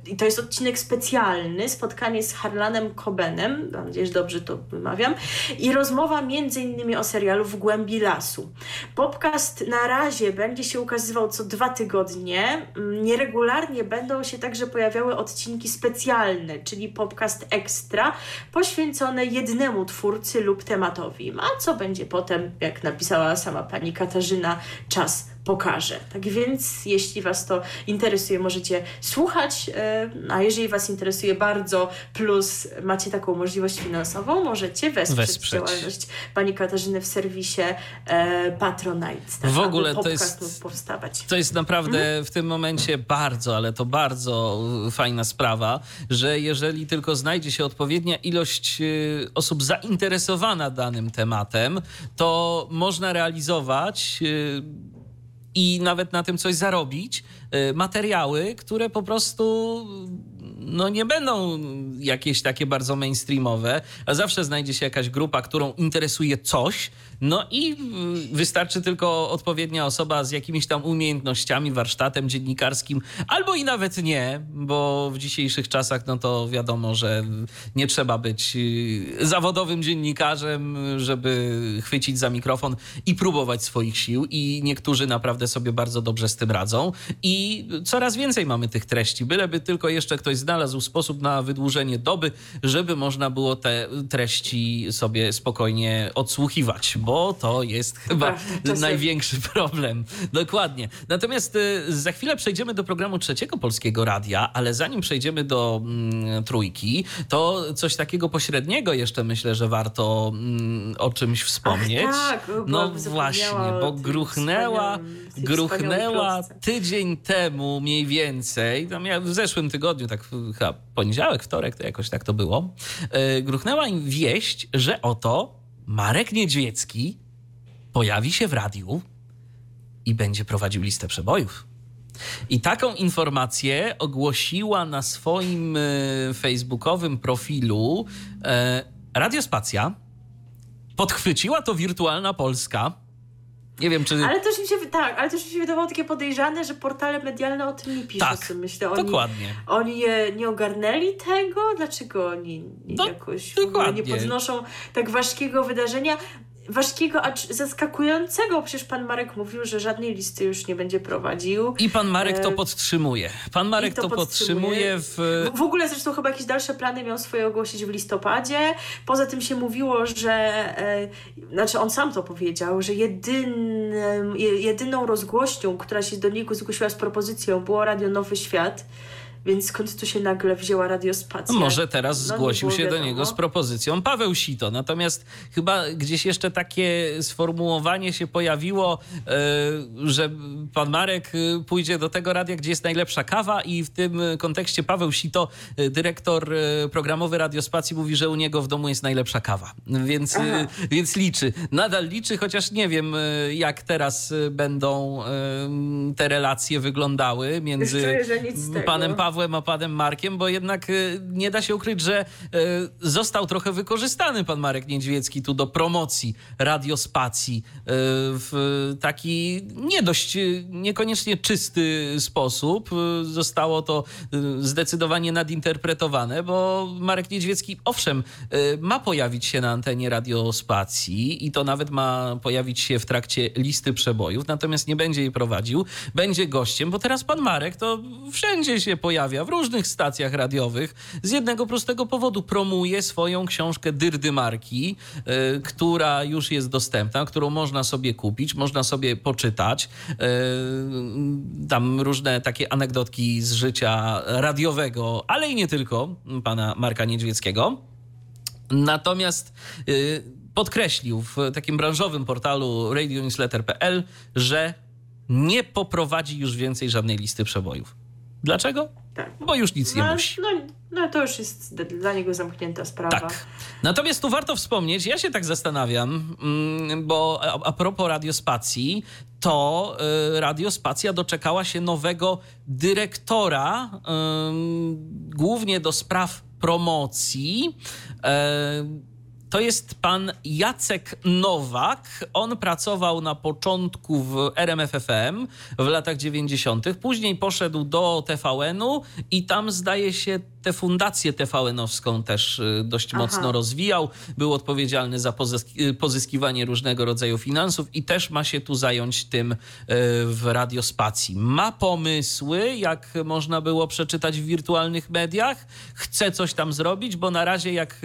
i to jest odcinek specjalny, spotkanie z Harlanem Cobenem, mam nadzieję, że dobrze to wymawiam, i rozmowa między innymi o serialu W głębi lasu. Podcast na razie będzie się ukazywał co dwa tygodnie. Mm, nieregularnie będą się także pojawiały odcinki specjalne, czyli podcast ekstra, poświęcone jednemu twórcy lub tematowi. A co będzie potem, jak napisała sama pani Katarzyna, czas pokaże. Tak więc, jeśli Was to interesuje, możecie słuchać, e, a jeżeli Was interesuje bardzo, plus macie taką możliwość finansową, możecie wesprzeć, wesprzeć. działalność Pani Katarzyny w serwisie e, Patronite. Tak, w ogóle to jest, powstawać. to jest naprawdę mhm. w tym momencie bardzo, ale to bardzo fajna sprawa, że jeżeli tylko znajdzie się odpowiednia ilość e, osób zainteresowana danym tematem, to można realizować i nawet na tym coś zarobić, y, materiały, które po prostu no nie będą jakieś takie bardzo mainstreamowe, a zawsze znajdzie się jakaś grupa, którą interesuje coś, no i wystarczy tylko odpowiednia osoba z jakimiś tam umiejętnościami, warsztatem dziennikarskim, albo i nawet nie, bo w dzisiejszych czasach, no to wiadomo, że nie trzeba być y, zawodowym dziennikarzem, żeby chwycić za mikrofon i próbować swoich sił. I niektórzy naprawdę sobie bardzo dobrze z tym radzą. I coraz więcej mamy tych treści, byleby tylko jeszcze ktoś znalazł sposób na wydłużenie doby, żeby można było te treści sobie spokojnie odsłuchiwać, bo to jest chyba największy problem. Dokładnie. Natomiast y, za chwilę przejdziemy do programu trzeciego polskiego radia, ale zanim przejdziemy do mm, trójki, to coś takiego pośredniego jeszcze myślę, że warto mm, o czymś wspomnieć. Ach, tak, no właśnie, bo gruchnęła, gruchnęła tydzień temu mniej więcej, tam ja w zeszłym tygodniu, tak chyba poniedziałek, wtorek, to jakoś tak to było, e, gruchnęła im wieść, że oto Marek Niedźwiecki pojawi się w radiu i będzie prowadził listę przebojów. I taką informację ogłosiła na swoim e, facebookowym profilu e, Radiospacja. Podchwyciła to Wirtualna Polska. Nie wiem, czy. Ale też mi się, tak, ale też mi się wydawało takie podejrzane, że portale medialne o tym nie piszą. Tak, myślę. Oni, dokładnie. Oni nie ogarnęli tego? Dlaczego oni no, jakoś nie podnoszą tak ważkiego wydarzenia? Ważkiego, acz zaskakującego. Przecież pan Marek mówił, że żadnej listy już nie będzie prowadził. I pan Marek to e, podtrzymuje. Pan Marek to, to podtrzymuje. w... w... ogóle zresztą chyba jakieś dalsze plany miał swoje ogłosić w listopadzie. Poza tym się mówiło, że e, znaczy on sam to powiedział, że jedynym, jedyną rozgłośnią, która się do niego zgłosiła z propozycją było Radio Nowy Świat. Więc skąd tu się nagle wzięła radiospacja? Może teraz no, zgłosił się wiadomo. do niego z propozycją Paweł Sito. Natomiast chyba gdzieś jeszcze takie sformułowanie się pojawiło, e, że pan Marek e, pójdzie do tego radia, gdzie jest najlepsza kawa i w tym kontekście Paweł Sito, e, dyrektor programowy radiospacji, mówi, że u niego w domu jest najlepsza kawa. Więc, więc liczy. Nadal liczy, chociaż nie wiem, jak teraz będą te relacje wyglądały między panem Pawłem Pawłem, a panem Markiem, bo jednak y, nie da się ukryć, że y, został trochę wykorzystany pan Marek Niedźwiecki tu do promocji radiospacji y, w taki nie dość, niekoniecznie czysty sposób. Zostało to zdecydowanie nadinterpretowane, bo Marek Niedźwiecki, owszem, ma pojawić się na antenie radiospacji i to nawet ma pojawić się w trakcie listy przebojów, natomiast nie będzie jej prowadził, będzie gościem, bo teraz pan Marek to wszędzie się pojawi pojawia w różnych stacjach radiowych z jednego prostego powodu. Promuje swoją książkę Dyrdy Marki, y, która już jest dostępna, którą można sobie kupić, można sobie poczytać. Y, tam różne takie anegdotki z życia radiowego, ale i nie tylko pana Marka Niedźwieckiego. Natomiast y, podkreślił w takim branżowym portalu radionewsletter.pl, że nie poprowadzi już więcej żadnej listy przebojów. Dlaczego? Tak. Bo już nic nie no, musi. No, no to już jest dla niego zamknięta sprawa. Tak. Natomiast tu warto wspomnieć, ja się tak zastanawiam, mm, bo a, a propos radiospacji, to y, radiospacja doczekała się nowego dyrektora, y, głównie do spraw promocji. Y, to jest pan Jacek Nowak. On pracował na początku w RMFFM w latach 90., później poszedł do TVN-u i tam zdaje się tę fundację TVN-owską też y, dość Aha. mocno rozwijał. Był odpowiedzialny za y, pozyskiwanie różnego rodzaju finansów i też ma się tu zająć tym y, w radiospacji. Ma pomysły, jak można było przeczytać w wirtualnych mediach. Chce coś tam zrobić, bo na razie jak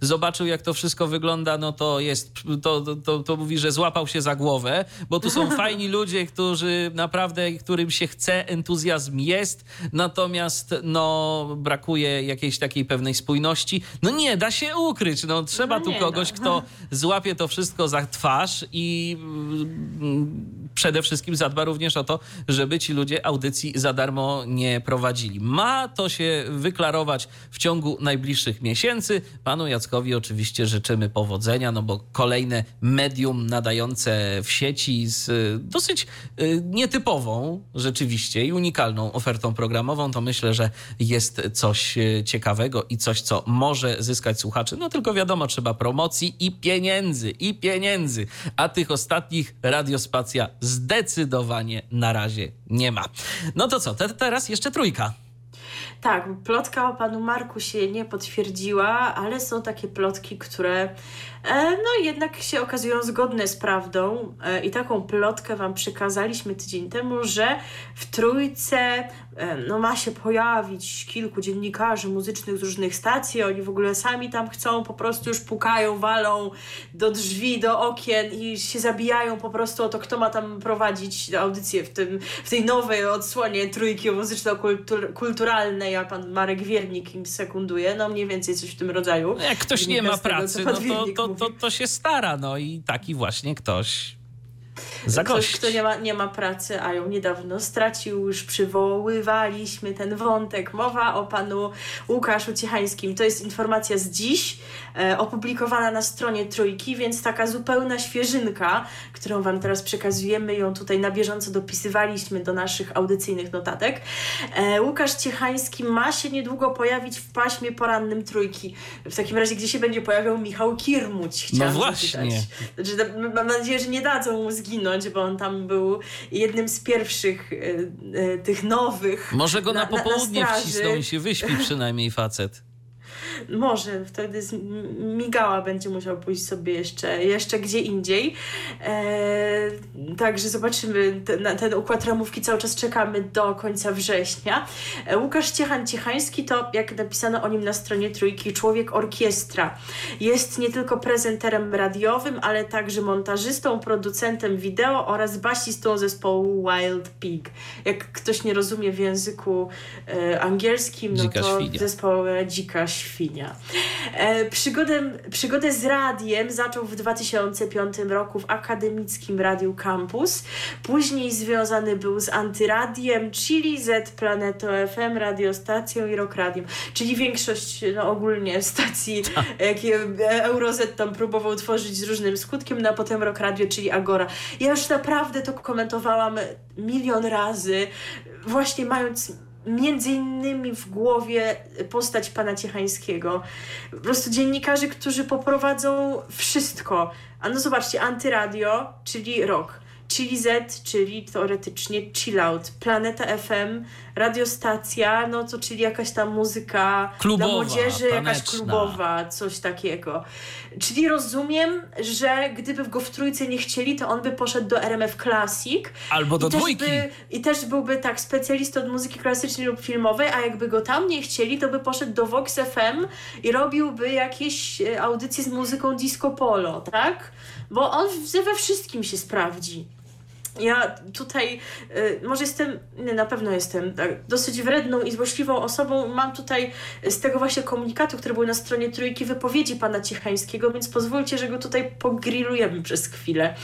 zobaczył, jak to wszystko wygląda, no to jest, to, to, to mówi, że złapał się za głowę, bo tu są fajni ludzie, którzy naprawdę, którym się chce, entuzjazm jest, natomiast no brakuje jakiejś takiej pewnej spójności. No nie da się ukryć. No, trzeba no tu kogoś, kto złapie to wszystko za twarz i mm, przede wszystkim zadba również o to, żeby ci ludzie audycji za darmo nie prowadzili. Ma to się wyklarować w ciągu najbliższych miesięcy. Panu Jackowi oczywiście życzymy powodzenia, no bo kolejne medium nadające w sieci z dosyć y, nietypową rzeczywiście i unikalną ofertą programową, to myślę, że jest coś e, ciekawego i coś, co może zyskać słuchaczy. No tylko wiadomo, trzeba promocji i pieniędzy, i pieniędzy. A tych ostatnich radiospacja zdecydowanie na razie nie ma. No to co, te, teraz jeszcze trójka. Tak, plotka o panu Marku się nie potwierdziła, ale są takie plotki, które no jednak się okazują zgodne z prawdą. E, I taką plotkę wam przekazaliśmy tydzień temu, że w trójce E, no ma się pojawić kilku dziennikarzy muzycznych z różnych stacji, oni w ogóle sami tam chcą, po prostu już pukają, walą do drzwi, do okien i się zabijają po prostu o to, kto ma tam prowadzić audycję w, tym, w tej nowej odsłonie trójki muzyczno-kulturalnej, a pan Marek Wiernik im sekunduje, no mniej więcej coś w tym rodzaju. Jak ktoś nie ma pracy, no to, to, to, to się stara, no i taki właśnie ktoś za Ktoś, kto nie ma, nie ma pracy, a ją niedawno stracił, już przywoływaliśmy ten wątek. Mowa o panu Łukaszu Ciechańskim. To jest informacja z dziś, e, opublikowana na stronie Trójki, więc taka zupełna świeżynka, którą wam teraz przekazujemy. Ją tutaj na bieżąco dopisywaliśmy do naszych audycyjnych notatek. E, Łukasz Ciechański ma się niedługo pojawić w paśmie porannym Trójki. W takim razie, gdzie się będzie pojawiał Michał Kirmuć. No właśnie. Znaczy, mam nadzieję, że nie dadzą mu zginąć, bo on tam był jednym z pierwszych y, y, tych nowych. Może go na, na popołudnie na wcisną i się wyśpi przynajmniej facet. Może wtedy z migała będzie musiał pójść sobie jeszcze, jeszcze gdzie indziej. E, także zobaczymy ten, ten układ ramówki cały czas czekamy do końca września. E, Łukasz Ciechan-Ciechański to, jak napisano o nim na stronie Trójki, człowiek orkiestra. Jest nie tylko prezenterem radiowym, ale także montażystą, producentem wideo oraz basistą zespołu Wild Pig. Jak ktoś nie rozumie w języku e, angielskim, no to świnia. zespoł Dzika Świnia. E, przygodę, przygodę z radiem zaczął w 2005 roku w akademickim Radiu Campus. Później związany był z Antyradiem, czyli Z Planeto FM, radiostacją i Rock Radiem. Czyli większość no, ogólnie stacji, tak. jakie Eurozet tam próbował tworzyć z różnym skutkiem, no a potem Rock Radio, czyli Agora. Ja już naprawdę to komentowałam milion razy, właśnie mając między innymi w głowie postać pana Ciechańskiego. Po prostu dziennikarzy, którzy poprowadzą wszystko. A no zobaczcie, antyradio, czyli rock, czyli Z, czyli teoretycznie chill out, Planeta FM, radiostacja, no to czyli jakaś tam muzyka klubowa, dla młodzieży, taneczna. jakaś klubowa, coś takiego. Czyli rozumiem, że gdyby go w trójce nie chcieli, to on by poszedł do RMF Classic. Albo do dwójki. By, I też byłby tak specjalistą od muzyki klasycznej lub filmowej, a jakby go tam nie chcieli, to by poszedł do Vox FM i robiłby jakieś e, audycje z muzyką disco polo, tak? Bo on we wszystkim się sprawdzi. Ja tutaj, y, może jestem, nie, na pewno jestem tak, dosyć wredną i złośliwą osobą. Mam tutaj z tego właśnie komunikatu, który był na stronie trójki, wypowiedzi pana Ciechańskiego, więc pozwólcie, że go tutaj pogrillujemy przez chwilę.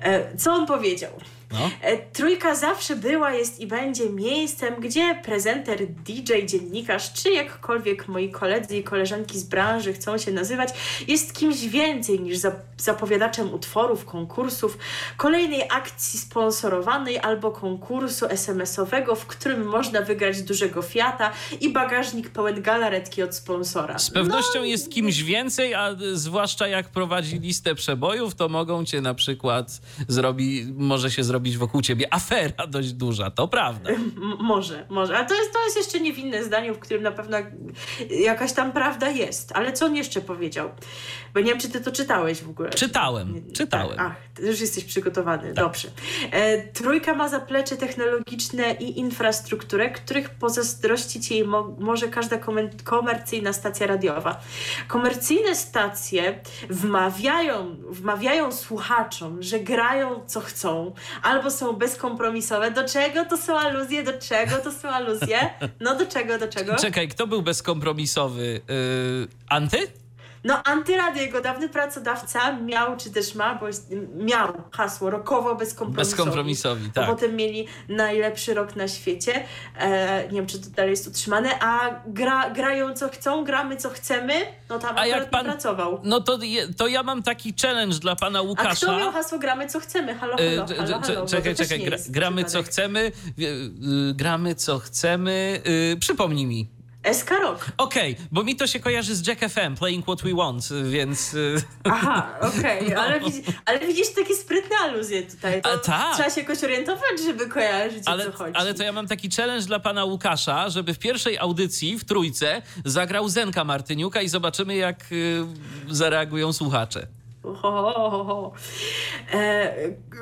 E, co on powiedział? No. E, Trójka zawsze była, jest i będzie miejscem, gdzie prezenter, DJ, dziennikarz, czy jakkolwiek moi koledzy i koleżanki z branży chcą się nazywać, jest kimś więcej niż za- zapowiadaczem utworów, konkursów, kolejnej akcji sponsorowanej albo konkursu SMS-owego, w którym można wygrać dużego Fiata i bagażnik pełen galaretki od sponsora. Z pewnością jest kimś więcej, a zwłaszcza jak prowadzi listę przebojów, to mogą cię na przykład zrobi, może się zrobić wokół ciebie afera dość duża, to prawda. Może, może. A to jest, to jest jeszcze niewinne zdanie, w którym na pewno jakaś tam prawda jest. Ale co on jeszcze powiedział? Bo nie wiem, czy ty to czytałeś w ogóle. Czytałem, czytałem. Tak, ach, ty już jesteś przygotowany. Dobrze. E, trójka ma zaplecze technologiczne i infrastrukturę, których pozazdrościć jej mo- może każda komen- komercyjna stacja radiowa. Komercyjne stacje wmawiają, wmawiają słuchaczom, że grają co chcą, albo są bezkompromisowe. Do czego to są aluzje? Do czego to są aluzje? No do czego, do czego? Czekaj, kto był bezkompromisowy? Yy, Anty? No, Antyradio, jego dawny pracodawca, miał, czy też ma, bo miał hasło rokowo bezkompromisowi. Bezkompromisowi, tak. potem mieli najlepszy rok na świecie. E, nie wiem, czy to dalej jest utrzymane. A gra, grają co chcą, gramy co chcemy. No tam A jak pan. pracował. No to, je- to ja mam taki challenge dla pana A Łukasza. kto miał hasło gramy co chcemy? Halo, halo, Y, halo, halo, to Czekaj, czekaj, gra, jest gramy co chcemy, y, y, gramy co chcemy. y, Przypomnij mi. SK Rock. Okej, bo mi to się kojarzy z Jack FM, Playing What We Want, więc... y, Aha, okej, No. ale, widzi, ale widzisz takie sprytne aluzje tutaj. To A, tak. Trzeba się jakoś orientować, żeby kojarzyć o Ale, co chodzi. ale to ja mam taki challenge dla pana Łukasza, żeby w pierwszej audycji w Trójce zagrał Zenka Martyniuka i zobaczymy, jak y, zareagują słuchacze. E,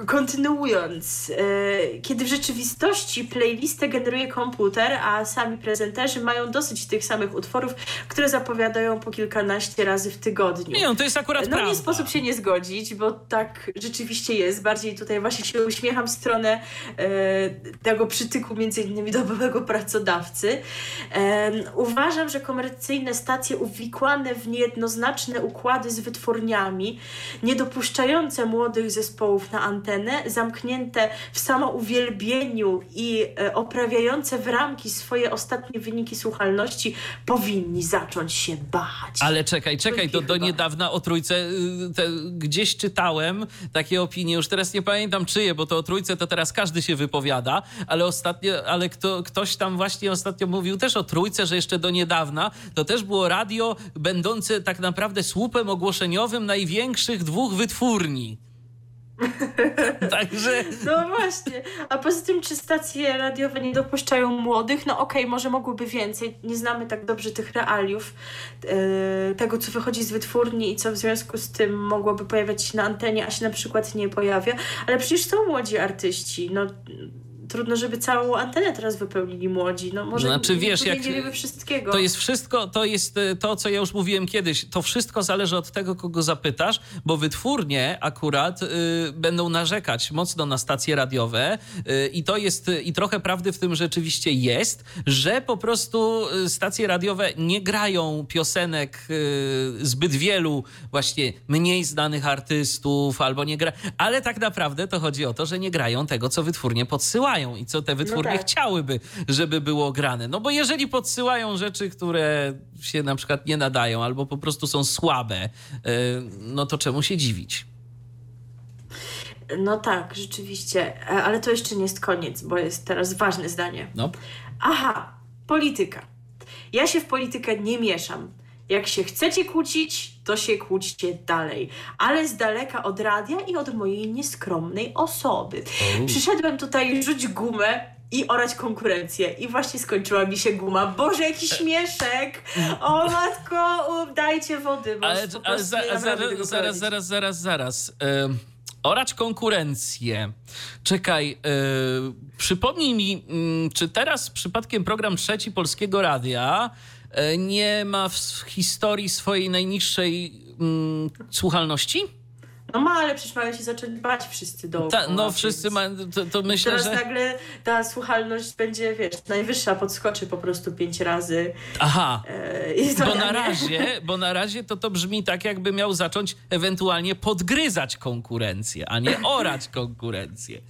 kontynuując, e, kiedy w rzeczywistości playlistę generuje komputer, a sami prezenterzy mają dosyć tych samych utworów, które zapowiadają po kilkanaście razy w tygodniu. Nie, no to jest akurat No prawda. nie sposób się nie zgodzić, bo tak rzeczywiście jest. Bardziej tutaj właśnie się uśmiecham w stronę e, tego przytyku między innymi do byłego pracodawcy. Uważam, że komercyjne stacje uwikłane w niejednoznaczne układy z wytwórniami, nie dopuszczające młodych zespołów na antenę, zamknięte w samouwielbieniu i e, oprawiające w ramki swoje ostatnie wyniki słuchalności, powinni zacząć się bać. Ale czekaj, czekaj, to do Chyba. niedawna o trójce y, te, gdzieś czytałem takie opinie, już teraz nie pamiętam czyje, bo to o trójce to teraz każdy się wypowiada, ale ostatnio, ale kto, ktoś tam właśnie ostatnio mówił też o trójce, że jeszcze do niedawna to też było radio będące tak naprawdę słupem ogłoszeniowym największych dwóch wytwórni. Także No właśnie. A poza tym, czy stacje radiowe nie dopuszczają młodych? No okej, może mogłyby więcej. Nie znamy tak dobrze tych realiów, e, tego co wychodzi z wytwórni i co w związku z tym mogłoby pojawiać się na antenie, a się na przykład nie pojawia. Ale przecież są młodzi artyści. No trudno, żeby całą antenę teraz wypełnili młodzi. No może Znaczy, wiesz, nie, jak- nie wiemy wszystkiego. To jest wszystko, to jest e, to, co ja już mówiłem kiedyś. To wszystko zależy od tego, kogo zapytasz, bo wytwórnie akurat y, będą narzekać mocno na stacje radiowe y, i to jest, y, i trochę prawdy w tym rzeczywiście jest, że po prostu y, stacje radiowe nie grają piosenek y, zbyt wielu właśnie mniej znanych artystów albo nie gra, ale tak naprawdę to chodzi o to, że nie grają tego, co wytwórnie podsyłają i co te wytwórnie tak. chciałyby, żeby było grane. No bo jeżeli podsyłają rzeczy, które się na przykład nie nadają albo po prostu są słabe, y, no to czemu się dziwić? No tak, rzeczywiście. E, Ale to jeszcze nie jest koniec, bo jest teraz ważne zdanie. No. Aha, polityka. Ja się w politykę nie mieszam. Jak się chcecie kłócić, to się kłóćcie dalej, ale z daleka od radia i od mojej nieskromnej osoby. Przyszedłem tutaj rzuć gumę i orać konkurencję. I właśnie skończyła mi się guma. Boże, jaki śmieszek! O matko, u, dajcie wody, bo Ale, ale za, zaraz, zaraz, zaraz, zaraz, zaraz. Orać konkurencję. Czekaj, yy, przypomnij mi, mm, czy teraz przypadkiem program trzeci Polskiego Radia yy, nie ma w historii swojej najniższej mm, słuchalności? No ma, ale przecież mają się zacząć bać wszyscy dookoła. Ta, no wszyscy mają, to, to myślę, Teraz że... nagle ta słuchalność będzie, wiesz, najwyższa, podskoczy po prostu pięć razy. Aha, E, bo na nie. razie, bo na razie to to brzmi tak, jakby miał zacząć ewentualnie podgryzać konkurencję, a nie orać konkurencję.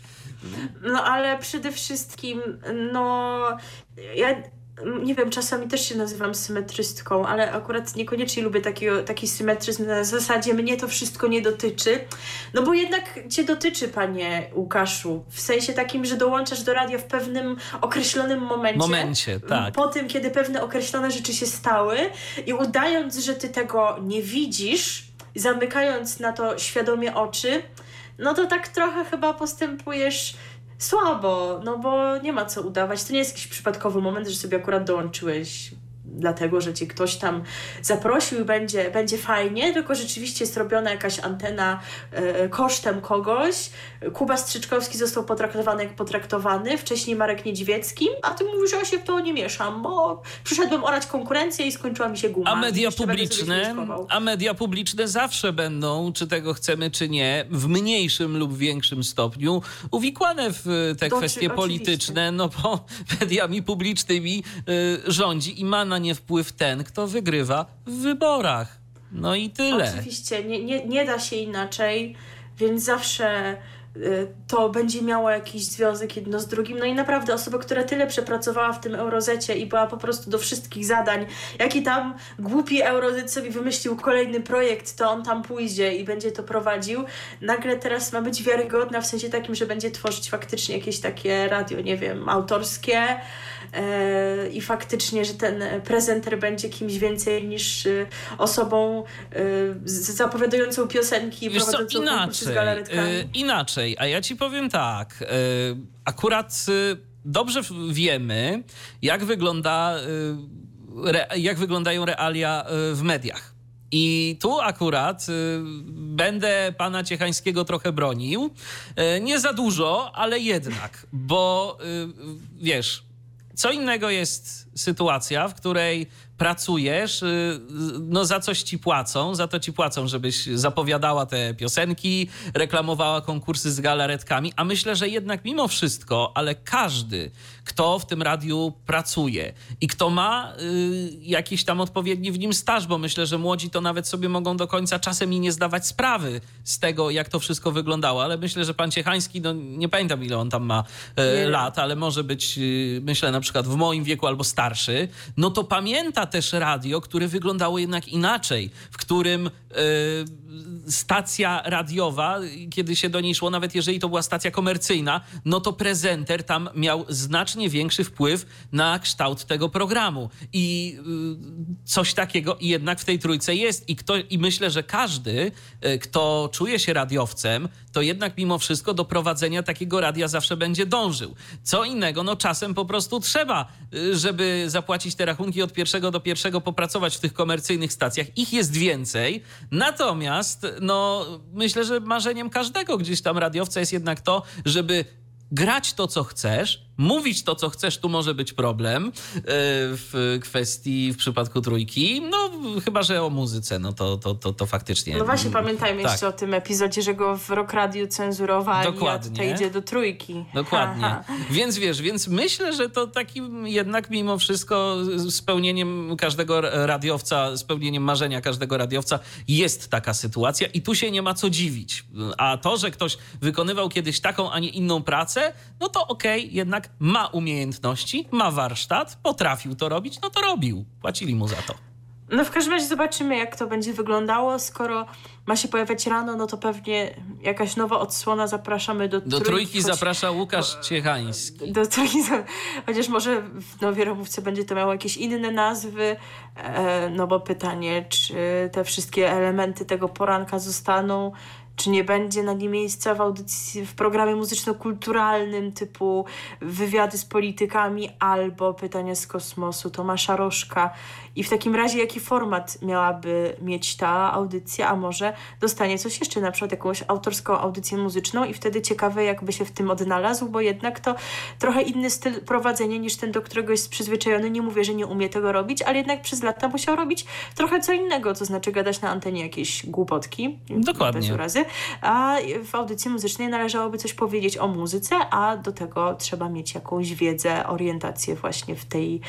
No ale przede wszystkim, no ja nie wiem, czasami też się nazywam symetrystką, ale akurat niekoniecznie lubię takiego, taki symetryzm na zasadzie mnie to wszystko nie dotyczy. No bo jednak cię dotyczy, panie Łukaszu, w sensie takim, że dołączasz do radia w pewnym określonym momencie. Momencie, tak. Po tym, kiedy pewne określone rzeczy się stały i udając, że ty tego nie widzisz, zamykając na to świadomie oczy, no to tak trochę chyba postępujesz słabo, no bo nie ma co udawać. To nie jest jakiś przypadkowy moment, że sobie akurat dołączyłeś dlatego, że cię ktoś tam zaprosił i będzie, będzie fajnie, tylko rzeczywiście jest robiona jakaś antena e, kosztem kogoś. Kuba Strzyczkowski został potraktowany jak potraktowany, wcześniej Marek Niedźwiecki, a ty mówisz, że ja się w to nie mieszam, bo przyszedłem orać konkurencję i skończyła mi się guma. A media publiczne, a media publiczne zawsze będą, czy tego chcemy, czy nie, w mniejszym lub większym stopniu uwikłane w te To kwestie polityczne, no bo mediami publicznymi y, rządzi i ma na nie wpływ ten, kto wygrywa w wyborach. No i tyle. Oczywiście, nie, nie, nie da się inaczej, więc zawsze y, to będzie miało jakiś związek jedno z drugim. No i naprawdę osoba, która tyle przepracowała w tym Eurozecie i była po prostu do wszystkich zadań, jaki tam głupi Eurozet sobie wymyślił kolejny projekt, to on tam pójdzie i będzie to prowadził. Nagle teraz ma być wiarygodna w sensie takim, że będzie tworzyć faktycznie jakieś takie radio, nie wiem, autorskie i faktycznie, że ten prezenter będzie kimś więcej niż y, osobą z- zapowiadającą piosenki Wiesz co, konkursy z inaczej, inaczej, a ja ci powiem tak, akurat dobrze wiemy, jak wygląda, jak wyglądają realia w mediach. I tu akurat y, będę pana Ciechańskiego trochę bronił. Y, nie za dużo, ale jednak, bo y, wiesz, co innego jest sytuacja, w której pracujesz, y, no za coś ci płacą, za to ci płacą, żebyś zapowiadała te piosenki, reklamowała konkursy z galaretkami, a myślę, że jednak mimo wszystko, ale każdy, kto w tym radiu pracuje i kto ma y, jakiś tam odpowiedni w nim staż, bo myślę, że młodzi to nawet sobie mogą do końca czasem i nie zdawać sprawy z tego, jak to wszystko wyglądało, ale myślę, że pan Ciechański, no nie pamiętam ile on tam ma Nie. lat, ale może być, y, myślę, na przykład w moim wieku albo starszy, no to pamięta też radio, które wyglądało jednak inaczej, w którym y, stacja radiowa, kiedy się do niej szło, nawet jeżeli to była stacja komercyjna, no to prezenter tam miał znacznie większy wpływ na kształt tego programu. I y, coś takiego jednak w tej trójce jest. I, kto, I myślę, że każdy, y, kto czuje się radiowcem, to jednak mimo wszystko do prowadzenia takiego radia zawsze będzie dążył. Co innego, no czasem po prostu trzeba, y, żeby zapłacić te rachunki od pierwszego do pierwszego, popracować w tych komercyjnych stacjach. Ich jest więcej, natomiast no myślę, że marzeniem każdego gdzieś tam radiowca jest jednak to, żeby grać to, co chcesz, mówić to, co chcesz, tu może być problem e, w kwestii, w przypadku trójki. No, chyba, że o muzyce, no to, to, to, to faktycznie. No właśnie, pamiętajmy tak. jeszcze o tym epizodzie, że go w Rock Radio cenzurowali, Dokładnie. a tutaj idzie do trójki. Dokładnie. Więc wiesz, więc myślę, że to takim jednak mimo wszystko spełnieniem każdego radiowca, spełnieniem marzenia każdego radiowca jest taka sytuacja i tu się nie ma co dziwić. A to, że ktoś wykonywał kiedyś taką, a nie inną pracę, no to okej, jednak ma umiejętności, ma warsztat, potrafił to robić, no to robił. Płacili mu za to. No w każdym razie zobaczymy, jak to będzie wyglądało. Skoro ma się pojawiać rano, no to pewnie jakaś nowa odsłona. Zapraszamy do, Do trójki choć- zaprasza Łukasz Ciechański. Do trójki, chociaż może w nowej ramówce będzie to miało jakieś inne nazwy, e, no bo pytanie, czy te wszystkie elementy tego poranka zostaną, czy nie będzie na nie miejsca w audycji, w programie muzyczno-kulturalnym typu wywiady z politykami albo pytania z kosmosu Tomasza Rożka. I w takim razie jaki format miałaby mieć ta audycja, a może dostanie coś jeszcze, na przykład jakąś autorską audycję muzyczną i wtedy ciekawe jakby się w tym odnalazł, bo jednak to trochę inny styl prowadzenia niż ten, do którego jest przyzwyczajony. Nie mówię, że nie umie tego robić, ale jednak przez lata musiał robić trochę co innego, to znaczy gadać na antenie jakieś głupotki. Dokładnie. Urazy. a w audycji muzycznej należałoby coś powiedzieć o muzyce, a do tego trzeba mieć jakąś wiedzę, orientację właśnie w tej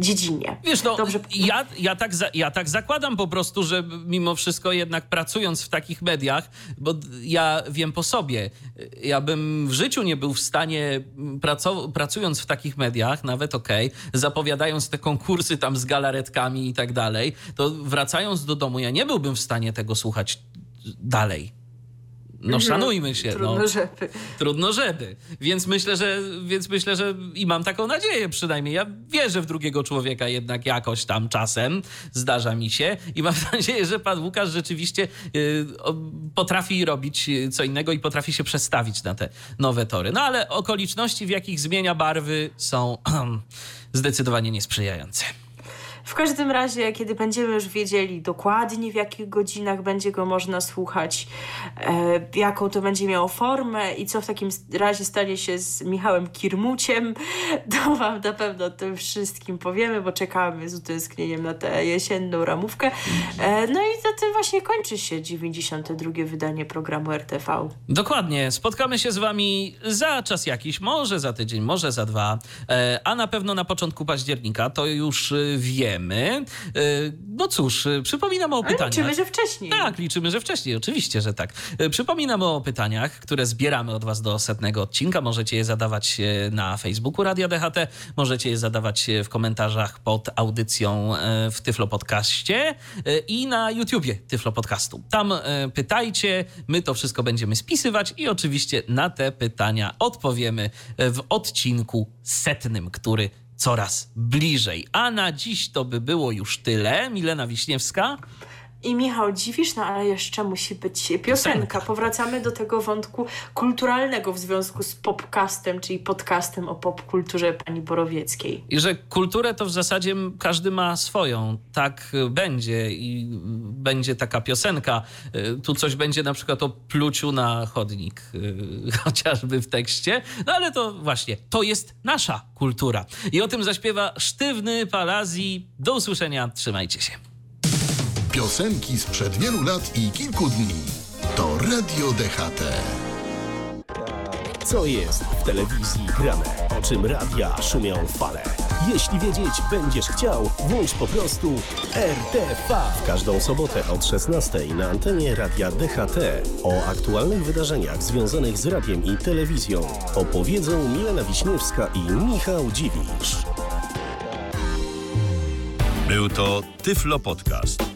dziedzinie. Wiesz, no, Dobrze. Ja, ja, tak za, ja tak zakładam po prostu, że mimo wszystko jednak pracując w takich mediach, bo ja wiem po sobie, ja bym w życiu nie był w stanie, pracując w takich mediach, nawet okej, okay, zapowiadając te konkursy tam z galaretkami i tak dalej, to wracając do domu, ja nie byłbym w stanie tego słuchać dalej. No mhm. szanujmy się. Trudno, no. żeby. Trudno, żeby. Więc myślę, że, więc myślę, że i mam taką nadzieję przynajmniej. Ja wierzę w drugiego człowieka jednak jakoś tam czasem. Zdarza mi się. I mam nadzieję, że pan Łukasz rzeczywiście y, potrafi robić co innego i potrafi się przestawić na te nowe tory. No ale okoliczności, w jakich zmienia barwy są zdecydowanie niesprzyjające. W każdym razie, kiedy będziemy już wiedzieli dokładnie, w jakich godzinach będzie go można słuchać, e, jaką to będzie miało formę i co w takim razie stanie się z Michałem Kirmuciem, to Wam na pewno tym wszystkim powiemy, bo czekamy z utęsknieniem na tę jesienną ramówkę. E, no i za tym właśnie kończy się 92. wydanie programu RTV. Dokładnie. Spotkamy się z Wami za czas jakiś, może za tydzień, może za dwa, e, a na pewno na początku października, to już wiem wiemy. E, no cóż, e, przypominam o pytaniach. liczymy, że wcześniej. Tak, liczymy, że wcześniej, oczywiście, że tak. E, przypominam o pytaniach, które zbieramy od Was do setnego odcinka. Możecie je zadawać na Facebooku Radia DHT, możecie je zadawać w komentarzach pod audycją w Tyflo Podcaście i na YouTubie Tyflo Podcastu. Tam pytajcie, my to wszystko będziemy spisywać i oczywiście na te pytania odpowiemy w odcinku setnym, który coraz bliżej. A na dziś to by było już tyle. Milena Wiśniewska. I Michał, dziwisz, no ale jeszcze musi być piosenka. Powracamy do tego wątku kulturalnego w związku z popcastem, czyli podcastem o popkulturze pani Borowieckiej. I że kulturę to w zasadzie każdy ma swoją. Tak będzie i będzie taka piosenka. Tu coś będzie na przykład o pluciu na chodnik, chociażby w tekście. No ale to właśnie, to jest nasza kultura. I o tym zaśpiewa Sztywny Palazji. Do usłyszenia, trzymajcie się. Piosenki sprzed wielu lat i kilku dni. To Radio DHT. Co jest w telewizji grane? O czym radia szumią fale? Jeśli wiedzieć będziesz chciał, włącz po prostu RTV. W każdą sobotę od 16 na antenie Radia DHT o aktualnych wydarzeniach związanych z radiem i telewizją opowiedzą Milena Wiśniewska i Michał Dziwisz. Był to Tyflo Podcast.